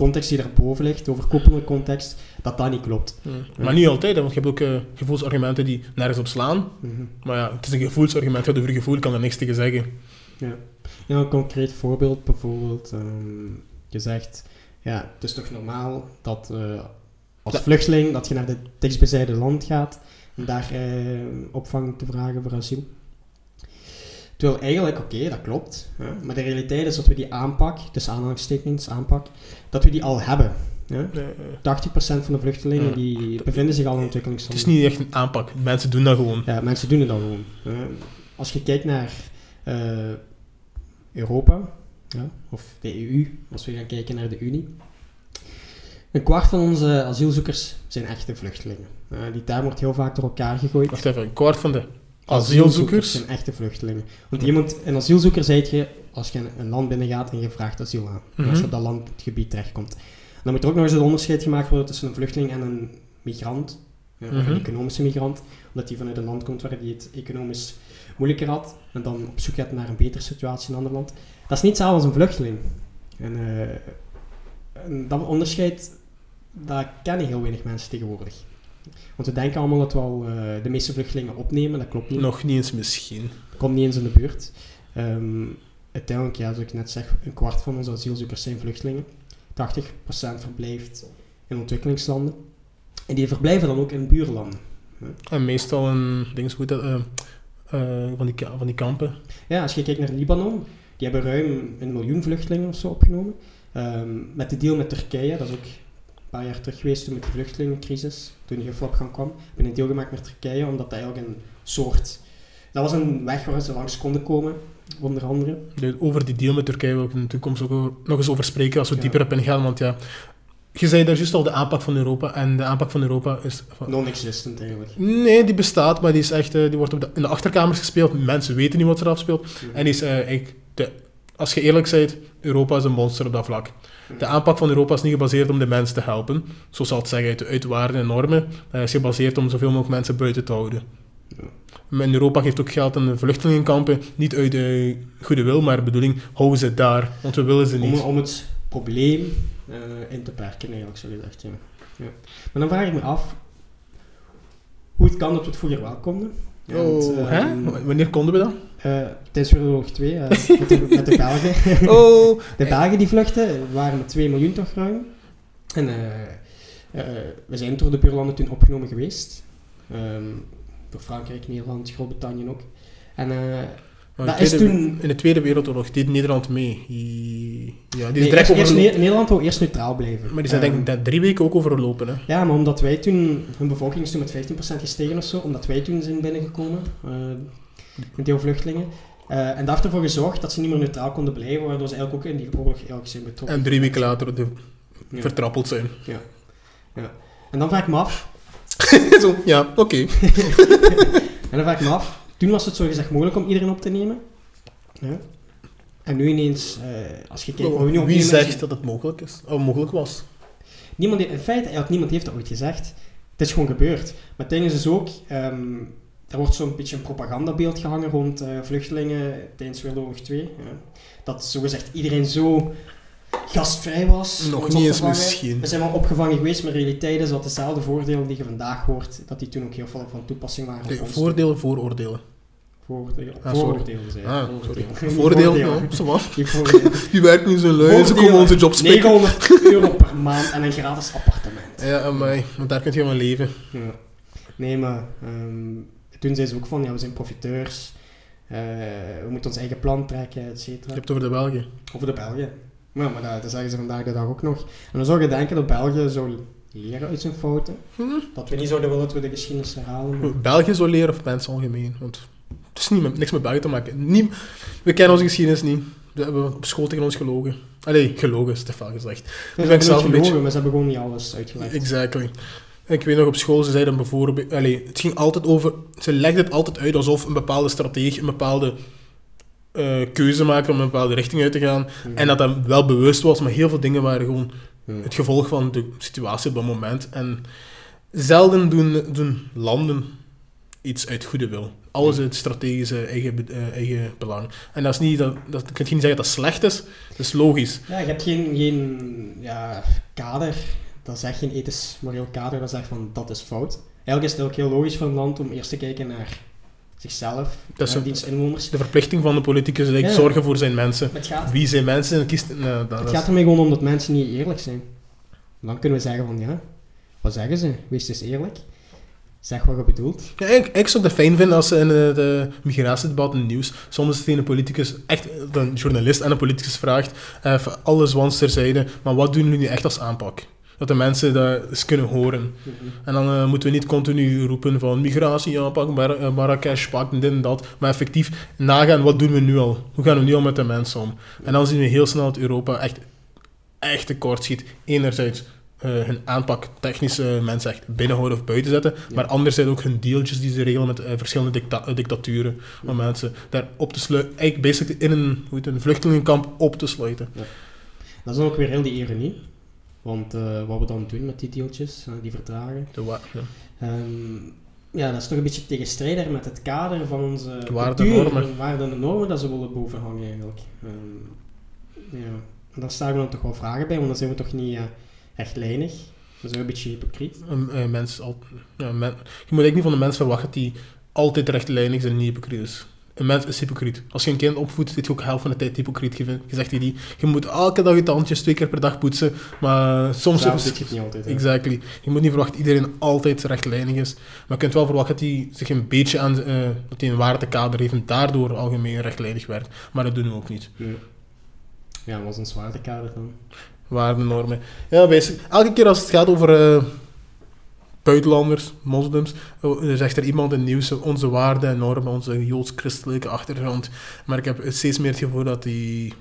context die daarboven ligt, de overkoepelende context, dat dat niet klopt. Maar niet altijd, hè, want je hebt ook eh, gevoelsargumenten die nergens op slaan. Mhm. Maar ja, het is een gevoelsargument, gaat over gevoel, kan er niks tegen zeggen. Ja. ja, een concreet voorbeeld bijvoorbeeld. ehm, je zegt, ja, het is toch normaal dat eh, als Ja. vluchteling dat je naar het dichtstbijzijnde land gaat om daar eh, opvang te vragen voor asiel. Terwijl eigenlijk, oké, dat klopt. Hè, maar de realiteit is dat we die aanpak, dus aanhalingstekens aanpak, dat we die al hebben. Hè. Eh, 80% van de vluchtelingen Ja. die bevinden zich al in het ontwikkelingsland. is niet echt een aanpak, mensen doen dat gewoon. Ja, mensen doen het al gewoon. hè. als je kijkt naar eh, Europa, ja, of de EU, als we gaan kijken naar de Unie. Een kwart van onze asielzoekers zijn echte vluchtelingen. Die term wordt heel vaak door elkaar gegooid. Wacht even, een kwart van de asielzoekers. zijn echte vluchtelingen. Want iemand, een asielzoeker zijt je als je een land binnengaat en je vraagt asiel aan. Als je op Mhm. dat land, het gebied terechtkomt. Dan moet er ook nog eens een onderscheid gemaakt worden tussen een vluchteling en een migrant. Of Mhm. een economische migrant. Omdat die vanuit een land komt waar die het economisch moeilijker had. En dan op zoek gaat naar een betere situatie in een ander land. Dat is niet hetzelfde als een vluchteling. En, eh, en dat onderscheid, dat kennen heel weinig mensen tegenwoordig. Want we denken allemaal dat we al eh, de meeste vluchtelingen opnemen, dat klopt niet. Nog niet eens misschien. Komt niet eens in de buurt. Ehm, uiteindelijk, ja, zoals ik net zeg, een kwart van onze asielzoekers zijn vluchtelingen. 80% verblijft in ontwikkelingslanden. En die verblijven dan ook in buurlanden. En meestal een ding goed dat, eh, eh, van, die, van die kampen. Ja, als je kijkt naar Libanon, die hebben ruim een miljoen vluchtelingen of zo opgenomen. Ehm, met de deal met Turkije, dat is ook paar jaar terug geweest toen met de vluchtelingencrisis, toen die geflopgang kwam, hebben een deal gemaakt met Turkije, omdat dat eigenlijk een soort... Dat was een weg waar ze langs konden komen, onder andere. De- Over die deal met Turkije wil ik in de toekomst ook nog eens over spreken als we Ja. dieper op ingaan. Want ja, je zei daar juist al de aanpak van Europa. En de aanpak van Europa is... Non-existent eigenlijk. Nee, die bestaat, maar die, is echt, eh, die wordt op de, in de achterkamers gespeeld. Mensen weten niet wat er afspeelt. En die is eh, eigenlijk... De, als je eerlijk bent, Europa is een monster op dat vlak. De aanpak van Europa is niet gebaseerd om de mensen te helpen. Zo zal het zeggen uit, uit waarden en normen. Het is gebaseerd om zoveel mogelijk mensen buiten te houden. Ja. Europa geeft ook geld aan de vluchtelingenkampen. Niet uit de goede wil, maar de bedoeling, houden ze daar. Want we willen ze niet. om het probleem eh, in te perken, eigenlijk, zo gezegd. Ja. Ja. Maar dan vraag ik me af hoe het kan dat we het vroeger wel konden. Want, Oh, ehm, hè? Wanneer konden we dat? eh, tijdens Wereldoorlog 2, eh, met, de, met de Belgen. Oh, De Belgen die vluchten waren met 2 miljoen toch ruim. En eh, eh, we zijn door de buurlanden toen opgenomen geweest. Ehm, door Frankrijk, Nederland, Groot-Brittannië ook. En eh, Maar dat in, is de tweede, toen... in de Tweede Wereldoorlog deed Nederland mee. Die, ja, die is Nee, eerst, eerst Nederland wou eerst neutraal blijven. Maar die zijn denk Ehm, ik drie weken ook overlopen. Hè. Ja, maar omdat wij toen, hun bevolking is toen met 15% gestegen of zo, omdat wij toen zijn binnengekomen, een deel vluchtelingen. Eh, en dat heeft ervoor gezorgd dat ze niet meer neutraal konden blijven, waardoor ze eigenlijk ook in die oorlog eigenlijk zijn betrokken. En drie weken later de, Ja. vertrappeld zijn. En dan vraag ik me af, Zo, ja, oké. en dan vraag ik me af, toen was het zo gezegd mogelijk om iedereen op te nemen. Ja. En nu ineens, eh, als je kijkt wat nu Wie zegt dat het mogelijk is? Of mogelijk was? Niemand, heeft- in feite, eigenlijk niemand heeft dat ooit gezegd. Het is gewoon gebeurd. Maar ding is dus ook, ehm, er wordt zo'n beetje een propagandabeeld gehangen rond eh, vluchtelingen tijdens Wereldoorlog 2. Ja. Dat zogezegd iedereen zo gastvrij was. Nog niet eens misschien. We zijn wel opgevangen geweest, maar realiteit is dat dezelfde voordelen die je vandaag hoort, dat die toen ook heel veel van toepassing waren. Nee, voordelen, vooroordelen. Voordelen. Ah, vooroordelen, ik. Ah, Vooroordelen. sorry. Voordeel, voordelen. ja, zo wat. Die voordelen. Die werken niet zo lui, ze komen onze job spikken. 900 euro per maand en een gratis appartement. Ja, want daar kun je van leven. Ja. Nee, maar ehm, toen zei ze ook van, ja, we zijn profiteurs, eh, we moeten ons eigen plan trekken, et Je cetera. hebt het over de Belgen. Over de Belgen. Ja, maar dat, dat zeggen ze vandaag de dag ook nog. En dan zou je denken dat België zou leren uit zijn fouten. Hm? Dat we niet zouden willen dat we de geschiedenis herhalen. maar- België zou leren of mensen algemeen. Want het is niet met, niks met België te maken. Niet, we kennen onze geschiedenis niet. We hebben op school tegen ons gelogen. Allee, gelogen is te veel gezegd. Ze ben ik zelf een beetje- maar ze hebben gewoon niet alles uitgelegd. Exactly. Ik weet nog op school, ze zeiden bijvoorbeeld... Allee, het ging altijd over... Ze legden het altijd uit alsof een bepaalde strategie, een bepaalde eh, keuze maakte om een bepaalde richting uit te gaan. Mhm. En dat dat wel bewust was, maar heel veel dingen waren gewoon Ja. het gevolg van de situatie op dat moment. En zelden doen, doen landen iets uit goede wil. Alles uit strategische eigen, eh, eigen belang. En dat is niet, dat, dat je kunt niet zeggen dat dat slecht is. Dat is logisch. Ja, je hebt geen, geen ja, kader, dat zegt geen ethisch moreel kader, dat zegt van dat is fout. Eigenlijk is het ook heel logisch voor een land om eerst te kijken naar zichzelf, Dat is diens inwoners. De verplichting van de politicus is Ja. zorgen voor zijn mensen. Het gaat, Wie zijn mensen? Kiest, dat het is- gaat ermee gewoon om dat mensen niet eerlijk zijn. Dan kunnen we zeggen van ja, wat zeggen ze? Wees eens eerlijk. Zeg wat je bedoelt. Ja, ik, ik zou het fijn vinden als ze in het eh, migratiedebat in het nieuws soms tegen een politicus, echt een journalist en een politicus vraagt, eh, van alles wans terzijde, maar wat doen jullie nu echt als aanpak? Dat de mensen dat eens kunnen horen. En dan eh, moeten we niet continu roepen van migratieaanpak, Mar eh, Marrakesh-pact en dit en dat, maar effectief nagaan, wat doen we nu al? Hoe gaan we nu al met de mensen om? En dan zien we heel snel dat Europa echt, echt tekort schiet. Enerzijds eh, hun aanpak technische mensen echt binnenhouden of buiten zetten, Ja. maar anderzijds ook hun deeltjes die ze regelen met eh, verschillende dicta eh, dictaturen, om mensen daar op te sluiten, eigenlijk basically in een, hoe heet het, een vluchtelingenkamp op te sluiten. Dat is dan ook weer heel die ironie. Want eh, wat we dan doen met die deeltjes, eh, die verdragen, De. Ehm, ja, dat is toch een beetje tegenstrijdig met het kader van onze Waarden en normen. en waarden en normen dat ze willen bovenhangen eigenlijk. Ehm, ja. En daar staan we dan toch wel vragen bij, want dan zijn we toch niet eh, rechtlijnig. Dat is ook een beetje hypocriet. Een, een mens al, ja, men- je moet eigenlijk niet van een mens verwachten dat hij altijd rechtlijnig is en niet hypocriet is. Een mens is hypocriet. Als je een kind opvoedt, zit je ook helft van de tijd hypocriet. Je, zegt die, je moet elke dag je tandjes twee keer per dag poetsen, maar soms... Zelf zit je het niet altijd. hè. Exactly. Je moet niet verwachten dat iedereen altijd rechtlijnig is. Maar je kunt wel verwachten dat hij zich een beetje aan... eh, dat hij een waardekader heeft en daardoor algemeen rechtlijnig werkt. Maar dat doen we ook niet. Ja. Ja, wat was een zwaardekader dan? Waarden, normen. Ja, basic. Elke keer als het gaat over eh, buitenlanders, moslims, eh, zegt er iemand in het nieuws onze waarden en normen, onze joods-christelijke achtergrond. Maar ik heb steeds meer het gevoel dat die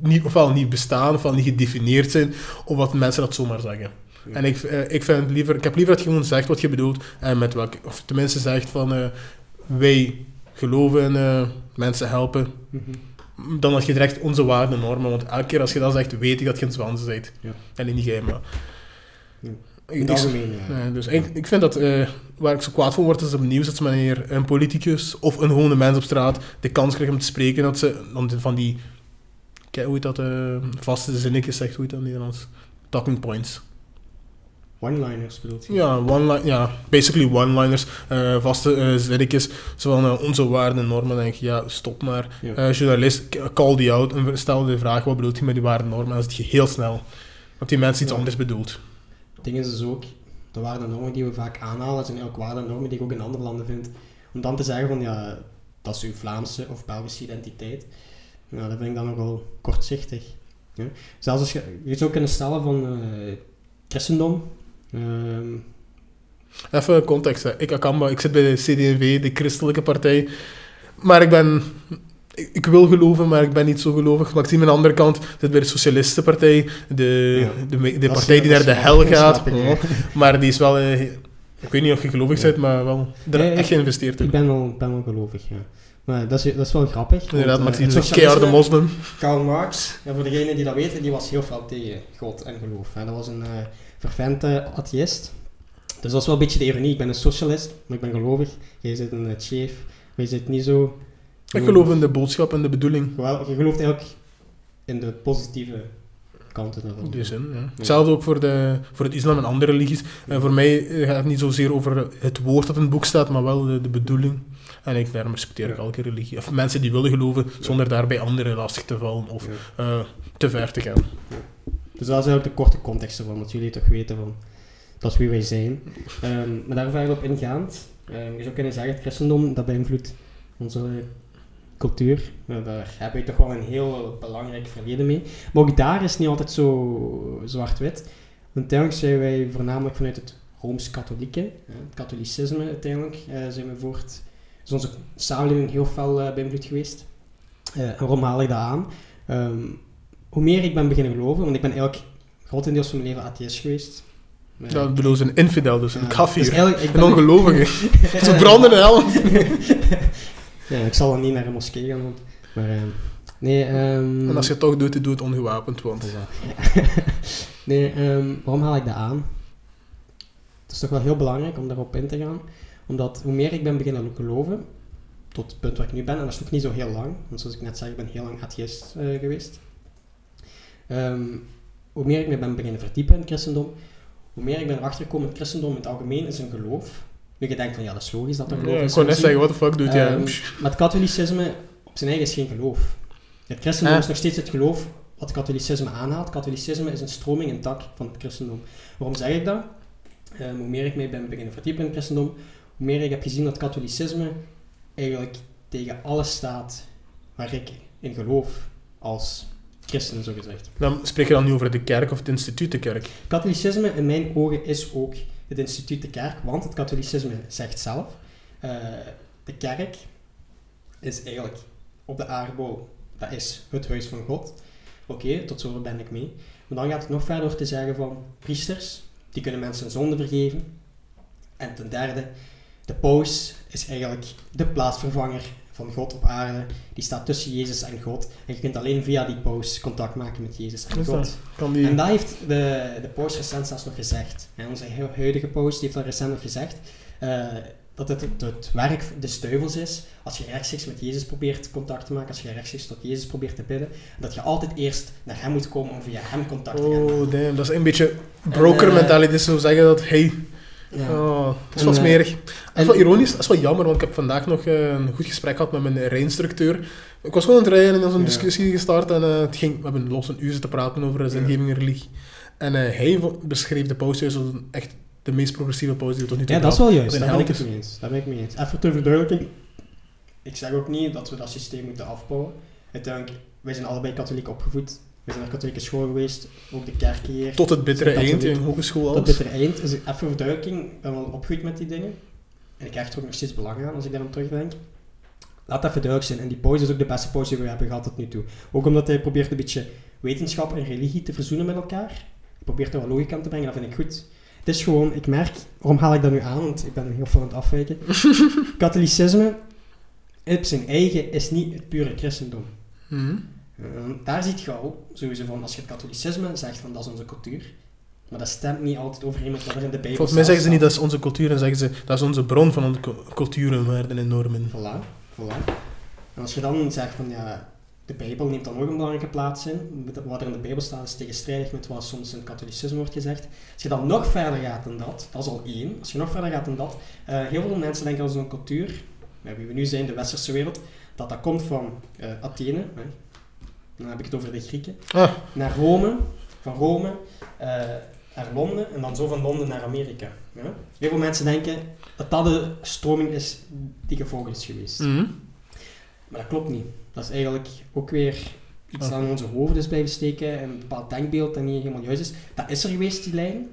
niet, ofwel niet bestaan, ofwel niet gedefinieerd zijn, of dat mensen dat zomaar zeggen. Ja. En ik, eh, ik, vind liever, ik heb liever dat je gewoon zegt wat je bedoelt, en met welke, of tenminste zegt van eh, wij geloven in mensen helpen, Mhm. Dan dat je direct onze waarden en normen. Want elke keer als je dat zegt, weet ik dat je een Zwanse bent. Ja. En niet jij, maar... Ja. In het algemeen, ja. nee, dus ik, ik vind dat, eh, waar ik zo kwaad van word, is op het nieuws dat ze wanneer een politicus of een gewone mens op straat de kans krijgen om te spreken, dat ze van die, kijk hoe heet dat, eh, vaste zinnetjes zegt, hoe heet dat in Nederlands? Talking points. One-liners bedoelt je? Ja, one ja basically one-liners, eh, vaste eh, zinnetjes, zo van eh, onze waarden en normen. Dan denk je, ja, stop maar. Ja. Eh, journalist, call die out en stel de vraag, wat bedoelt hij met die waarden en normen? En dan zit je heel snel. Want die mensen iets Ja. anders bedoelt. Het ding is dus ook, de waarden en normen die we vaak aanhalen, zijn ook waarden en normen die ik ook in andere landen vind. Om dan te zeggen van, ja, dat is uw Vlaamse of Belgische identiteit, nou, dat vind ik dan nogal kortzichtig. Ja. Zelfs als je, je zou kunnen stellen van eh, christendom, ehm, Even context, hè. ik, Akamba, ik zit bij de CD&V, de christelijke partij. Maar ik ben... Ik, ik wil geloven, maar ik ben niet zo gelovig. Maar ik zie aan de andere kant, zit bij de Socialistenpartij, de, Ja. de, de Dat partij die dat naar de hel dat gaat. ik, Ja. ja. Maar die is wel... eh, ik weet niet of je gelovig Ja. bent, maar wel er Nee, echt geïnvesteerd in. ik ben wel, ben wel gelovig, ja. Maar dat is, dat is wel grappig. maar die het is een keiharde moslim. Karl Marx, ja, voor degenen die dat weten, die was heel fel tegen God en geloof. Hè. Dat was een eh vervente atheïst. Dus dat is wel een beetje de ironie. Ik ben een socialist, maar ik ben gelovig. Jij zit een eh, chief, maar je zit niet zo... Ik geloof in de boodschap en de bedoeling. Wel, je gelooft eigenlijk in de positieve kanten daarvan. Die zin, ja. Hetzelfde ook voor, de, voor het islam en andere religies. En voor mij eh, gaat het niet zozeer over het woord dat in het boek staat, maar wel de, de bedoeling. En ik, daarom respecteer ik Ja. elke religie. Of mensen die willen geloven, zonder daarbij anderen lastig te vallen of Ja. eh, te ver te gaan. Dus dat is eigenlijk de korte context ervan, dat jullie toch weten van... Dat is wie wij zijn. Ehm, maar daar verder op ingaand, ehm, je zou kunnen zeggen, het christendom, dat beïnvloedt onze cultuur. Nou, daar hebben we toch wel een heel belangrijk verleden mee. Maar ook daar is het niet altijd zo zwart-wit. Uiteindelijk zijn wij voornamelijk vanuit het Rooms-Katholieke, hè, het katholicisme uiteindelijk, eh, zijn we voort... Is onze samenleving heel fel eh, beïnvloed geweest. Eh, en waarom haal dat aan? Ehm, hoe meer ik ben beginnen geloven, want ik ben eigenlijk grotendeels van mijn leven atheïst geweest. Ja, ik bedoel, een infidel, dus een kafir. dus ik een ben- ongelovige. Ze branden in hel. ja, ik zal dan niet naar een moskee gaan, want, maar eh, nee. ehm, En als je het toch doet, doe het ongewapend, want... Ja. nee, ehm, waarom haal ik dat aan? Het is toch wel heel belangrijk om daarop in te gaan, omdat hoe meer ik ben beginnen geloven, tot het punt waar ik nu ben, en dat is nog niet zo heel lang, want zoals ik net zei, ik ben heel lang atheïst eh, geweest. Ehm, hoe meer ik me ben beginnen verdiepen in het christendom, hoe meer ik ben erachter gekomen, het christendom in het algemeen is een geloof. Nu je denkt van, ja, dat is logisch dat er geloof Ja, ik is. kon net zeggen, what the fuck doet jij? Ehm, maar het katholicisme op zijn eigen is geen geloof. Het christendom is nog steeds het geloof wat het katholicisme aanhaalt. Katholicisme is een stroming, een tak van het christendom. Waarom zeg ik dat? Ehm, hoe meer ik mij ben beginnen verdiepen in het christendom, hoe meer ik heb gezien dat katholicisme eigenlijk tegen alles staat waar ik in geloof als christen, zo gezegd. Dan spreek je dan nu over de kerk of het instituut de kerk. Katholicisme in mijn ogen is ook het instituut de kerk, want het katholicisme zegt zelf, eh, de kerk is eigenlijk op de aardbol, dat is het huis van God. Oké, tot zover ben ik mee. Maar dan gaat het nog verder door te zeggen van priesters, die kunnen mensen zonde vergeven. En ten derde, de paus is eigenlijk de plaatsvervanger van God op aarde. Die staat tussen Jezus en God. En je kunt alleen via die paus contact maken met Jezus en Is God. dat? Kan die... En dat heeft de, de paus recent zelfs nog gezegd. En onze hu- huidige paus heeft dat recent nog gezegd. Eh, dat het, het, het werk des duivels is, als je rechtstreeks met Jezus probeert contact te maken, als je rechtstreeks tot Jezus probeert te bidden, dat je altijd eerst naar hem moet komen om via hem contact te gaan. Oh, damn. Dat is een beetje broker eh, mentality. Dus zo zeggen dat, hey, Ja. oh, dat is En, wel eh, smerig. Dat is en- wel ironisch, dat is wel jammer, want ik heb vandaag nog eh, een goed gesprek gehad met mijn rijinstructeur. Ik was gewoon aan het rijden en er was een Ja. discussie gestart en eh, het ging, we hebben los een uur te praten over zingeving en religie. En hij beschreef de pauze als een echt de meest progressieve pauze die we tot nu toe Ja, dat is wel juist. Daar ben ik het mee eens. Daar ben ik mee eens. Even ter verduidelijking. Ik zeg ook niet dat we dat systeem moeten afbouwen. Uiteindelijk, wij zijn allebei katholiek opgevoed. We zijn naar katholieke school geweest. Ook de kerken hier. Tot het bittere eind in hogeschool Tot alles. bittere eind. Dus even verduidelijking. Ik ben wel opgegroeid met die dingen. En ik hecht er ook nog steeds belang aan als ik daar aan terugdenk. Laat even duidelijk zijn. En die pauze is ook de beste pauze die we hebben gehad tot nu toe. Ook omdat hij probeert een beetje wetenschap en religie te verzoenen met elkaar. Hij probeert er wat logica aan te brengen, dat vind ik goed. Het is gewoon, ik merk, waarom haal ik dat nu aan? Want ik ben heel veel aan het afwijken. Katholicisme, op zijn eigen, is niet het pure christendom. Mhm. Eh, daar ziet je al, sowieso van, als je het katholicisme zegt van dat is onze cultuur, maar dat stemt niet altijd overeen met wat er in de Bijbel Volgens mij zeggen ze niet staat. dat is onze cultuur, en zeggen ze dat is onze bron van onze cu- culturen, waarden en normen. Voilà, voilà. En als je dan zegt van ja, de Bijbel neemt dan ook een belangrijke plaats in. Wat er in de Bijbel staat is tegenstrijdig met wat soms in het katholicisme wordt gezegd. Als je dan nog verder gaat dan dat, dat is al één. Als je nog verder gaat dan dat, eh, heel veel mensen denken dat zo'n cultuur, wie we nu zijn, de westerse wereld, dat dat komt van eh, Athene. Hè. Dan heb ik het over de Grieken. Ah, Naar Rome, van Rome eh, naar Londen en dan zo van Londen naar Amerika. Ja? Heel veel mensen denken dat dat de stroming is die gevolgd is geweest. mhm. Maar dat klopt niet. Dat is eigenlijk ook weer iets dat in onze hoofden is blijven steken en een bepaald denkbeeld dat niet helemaal juist is. Dat is er geweest, die lijn.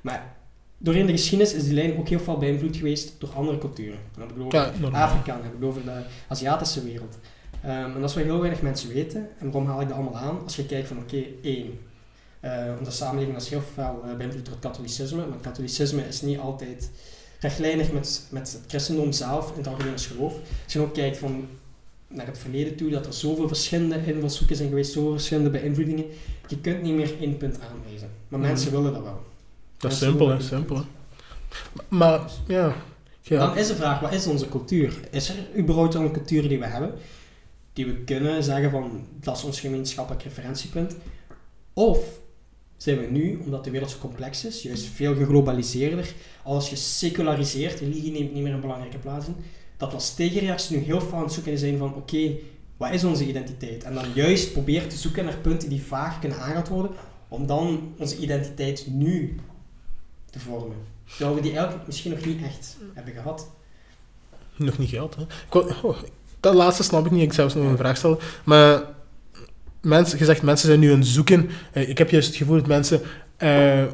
Maar doorheen de geschiedenis is die lijn ook heel veel beïnvloed geweest door andere culturen. Dan heb ik het over ja. Afrika, dan heb ik het over de Aziatische wereld. Ehm, en dat is wat heel weinig mensen weten. En waarom haal ik dat allemaal aan? Als je kijkt van, oké, één. eh, onze samenleving is heel veel uh, beïnvloed door het katholicisme. Maar het katholicisme is niet altijd rechtlijnig met, met het christendom zelf, in het algemene geloof. Als je ook kijkt van naar het verleden toe, dat er zoveel verschillende invalshoeken zijn geweest, zoveel verschillende beïnvloedingen. Je kunt niet meer één punt aanwijzen. Maar Mhm. mensen willen dat wel. Dat is simpel, hè, simpel. Hè. Maar, ja. ja. Dan is de vraag, wat is onze cultuur? Is er überhaupt al een cultuur die we hebben, die we kunnen zeggen van, dat is ons gemeenschappelijk referentiepunt? Of zijn we nu, omdat de wereld zo complex is, juist veel geglobaliseerder, alles geseculariseerd, religie neemt niet meer een belangrijke plaats in, dat we als tegenreactie nu heel veel aan het zoeken zijn van, oké, wat is onze identiteit? En dan juist proberen te zoeken naar punten die vaag kunnen aangehaald worden, om dan onze identiteit nu te vormen. Terwijl we die eigenlijk misschien nog niet echt hebben gehad. Nog niet geld, hè. Ik wou- oh, dat laatste snap ik niet, ik zou zelfs nog een vraag stellen. Maar, mensen, je zegt, mensen zijn nu aan het zoeken. Eh, ik heb juist het gevoel dat mensen eh,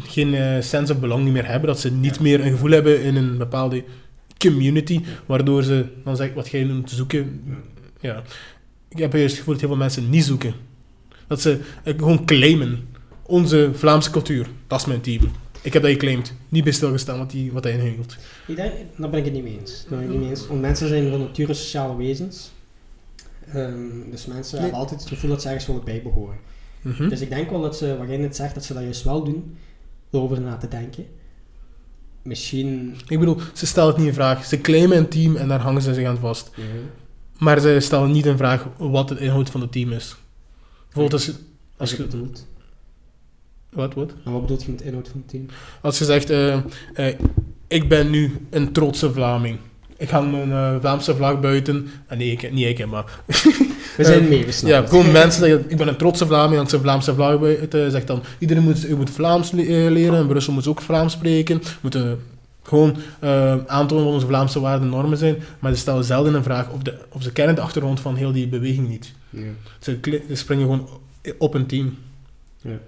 geen eh, sense of belonging meer hebben. Dat ze niet Ja. meer een gevoel hebben in een bepaalde community, waardoor ze, dan zeg ik wat jij noemt, zoeken. Ja. Ik heb juist het gevoel dat heel veel mensen niet zoeken. Dat ze gewoon claimen. Onze Vlaamse cultuur, dat is mijn team. Ik heb dat geclaimd. Niet bij stilgestaan wat, die, wat hij inhield. Ik denk, daar ben ik het niet mee eens. Daar ben ik niet mee eens. Want mensen zijn van nature sociale wezens. Ehm, dus mensen Nee. hebben altijd het gevoel dat ze ergens willen bijbehoren. Mhm. Dus ik denk wel dat ze, wat jij net zegt, dat ze dat juist wel doen. Door over na te denken. Misschien... Ik bedoel, ze stellen het niet in vraag. Ze claimen een team en daar hangen ze zich aan vast. Maar ze stellen niet in vraag wat het inhoud van het team is. Bijvoorbeeld als, je- Als als je je... bedoelt. Wat, wat? En wat bedoelt je met inhoud van het team? Als je zegt, eh, eh, ik ben nu een trotse Vlaming. Ik ga mijn eh, Vlaamse vlag buiten. Ah, nee, ik, niet ik, maar... We zijn mee, we Ja, het. gewoon mensen zeggen, ik ben een trotse Vlaming, als ze Vlaamse vlag buiten. Zegt dan, iedereen moet, je moet Vlaams le- leren. In Brussel moet ze ook Vlaams spreken. We moeten gewoon aantonen wat onze Vlaamse waarden en normen zijn. Maar ze stellen zelden een vraag of, de, of ze kennen de achtergrond van heel die beweging niet. Ja. Ze, ze springen gewoon op een team. Ja,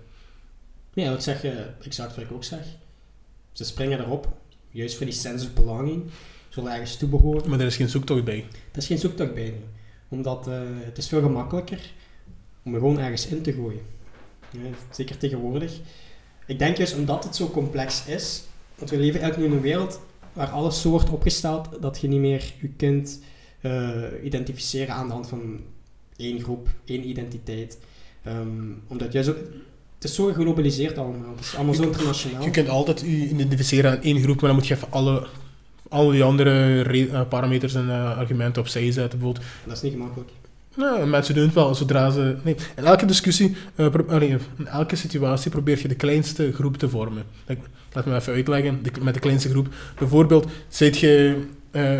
dat zeg je exact wat ik ook zeg. Ze springen erop, juist voor die sense of belonging. Ze willen ergens toebehoren. Maar er is geen zoektocht bij. Er is geen zoektocht bij nu. Omdat eh, het is veel gemakkelijker om er gewoon ergens in te gooien. Ja, zeker tegenwoordig. Ik denk juist omdat het zo complex is, want we leven eigenlijk nu in een wereld waar alles zo wordt opgesteld dat je niet meer je kunt eh, identificeren aan de hand van één groep, één identiteit. Ehm, omdat juist ook, het is zo geglobaliseerd allemaal. Het is allemaal zo internationaal. Je kunt altijd je identificeren aan één groep, maar dan moet je even alle, al die andere re- eh, parameters en eh, argumenten opzij zetten. Bijvoorbeeld, Dat is niet gemakkelijk. nou, mensen doen het wel zodra ze... Nee, in elke discussie, pro- allee, in elke situatie probeer je de kleinste groep te vormen. Laat me even uitleggen, de, met de kleinste groep. Bijvoorbeeld, zit je... eh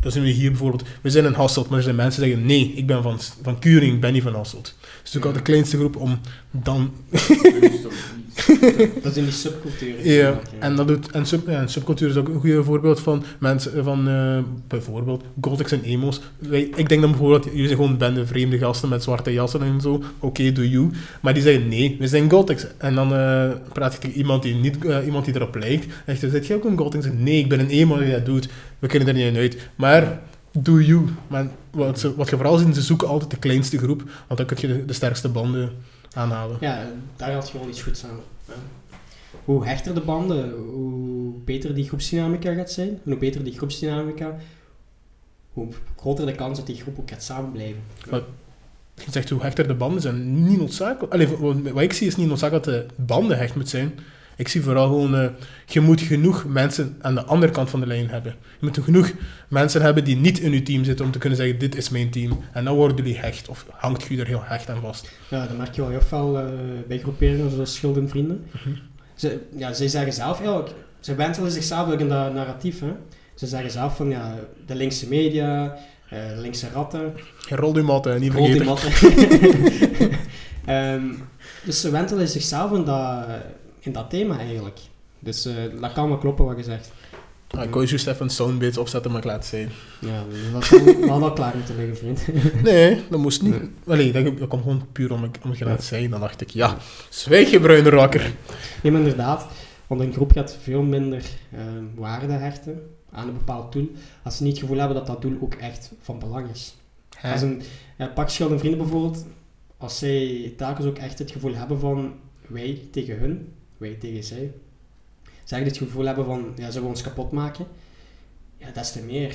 dat zijn we hier bijvoorbeeld. We zijn in Hasselt, maar er zijn mensen die zeggen... Nee, ik ben van, van Kuring, ik ben niet van Hasselt. Ja. al de kleinste groep om dan Dat is in die subcultuur. Ja, en, dat doet, en, sub, ja, en subcultuur is ook een goed voorbeeld van mensen van eh, bijvoorbeeld gothics en emos. Wij, ik denk dan bijvoorbeeld, jullie zijn gewoon bende vreemde gasten met zwarte jassen en zo. Oké, do you. Maar die zeggen nee, we zijn gothics. En dan eh, praat ik tegen iemand die, niet, eh, iemand die erop lijkt. En zegt, zit jij ook een gothic? Nee, ik ben een emo die dat doet. We kunnen er niet uit. Maar do you. Maar wat, ze, wat je vooral ziet, ze zoeken altijd de kleinste groep. Want dan kun je de, de sterkste banden aanhalen. Ja, daar had je wel iets goeds aan. Ja. Hoe hechter de banden, hoe beter die groepsdynamica gaat zijn. En hoe beter die groepsdynamica, hoe groter de kans dat die groep ook gaat samenblijven. Je zegt hoe hechter de banden zijn, niet noodzakelijk. Allee, wat ik zie is niet noodzakelijk dat de banden hecht moeten zijn. Ik zie vooral gewoon, eh, je moet genoeg mensen aan de andere kant van de lijn hebben. Je moet genoeg mensen hebben die niet in je team zitten om te kunnen zeggen, dit is mijn team. En dan worden jullie hecht, of hangt je er heel hecht aan vast. Ja, dat merk je wel heel veel eh, bij groeperingen zoals Schilden en Vrienden. Mhm. Ze, ja, zij zeggen zelf, ja, ze wentelen zichzelf ook in dat narratief. Hè. Ze zeggen zelf van, ja, de linkse media, de linkse ratten, Je rolt je matten, niet Rol die vergeten. matten. Ehm, dus ze wentelen zichzelf in dat, in dat thema eigenlijk. Dus eh, dat kan wel kloppen wat je zegt. Ah, ik wou juist even een opzetten, maar ik laat het zijn. Ja, dat wel wel klaar moeten liggen, vriend. Nee, dat moest niet. Nee. Allee, dat, dat komt gewoon puur om, om te laten zijn. Dan dacht ik, ja, zwijg je bruine rakker. Nee, maar inderdaad, want een groep gaat veel minder ehm, waarde hechten aan een bepaald doel, als ze niet het gevoel hebben dat dat doel ook echt van belang is. Als een pak en Vrienden bijvoorbeeld, als zij telkens ook echt het gevoel hebben van wij tegen hun, wij tegen zij, echt het gevoel hebben van ja, ze willen ons kapot maken, ja, des te meer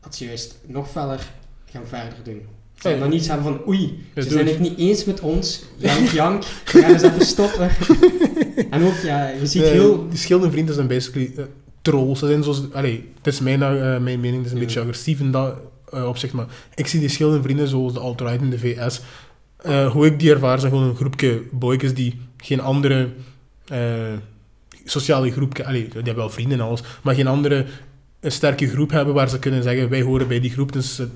dat ze juist nog feller gaan verder doen. Ze Ja, gaan dan niet hebben van oei, Ja, ze zijn het. niet eens met ons, jank jank, we gaan eens even stoppen. en ook, ja, je ziet heel... Die schildenvrienden zijn basically eh, trolls. Ze zijn zoals... Allee, het is mijn, eh, mijn mening, het is een Ja. beetje agressief in dat eh, opzicht, maar ik zie die schildenvrienden zoals de alt-right in de VS. hoe ik die ervaar, zijn gewoon een groepje boykes die geen andere sociale groep... Allee, die hebben wel vrienden en alles, maar geen andere eh, sterke groep hebben waar ze kunnen zeggen, wij horen bij die groep, dus... eh,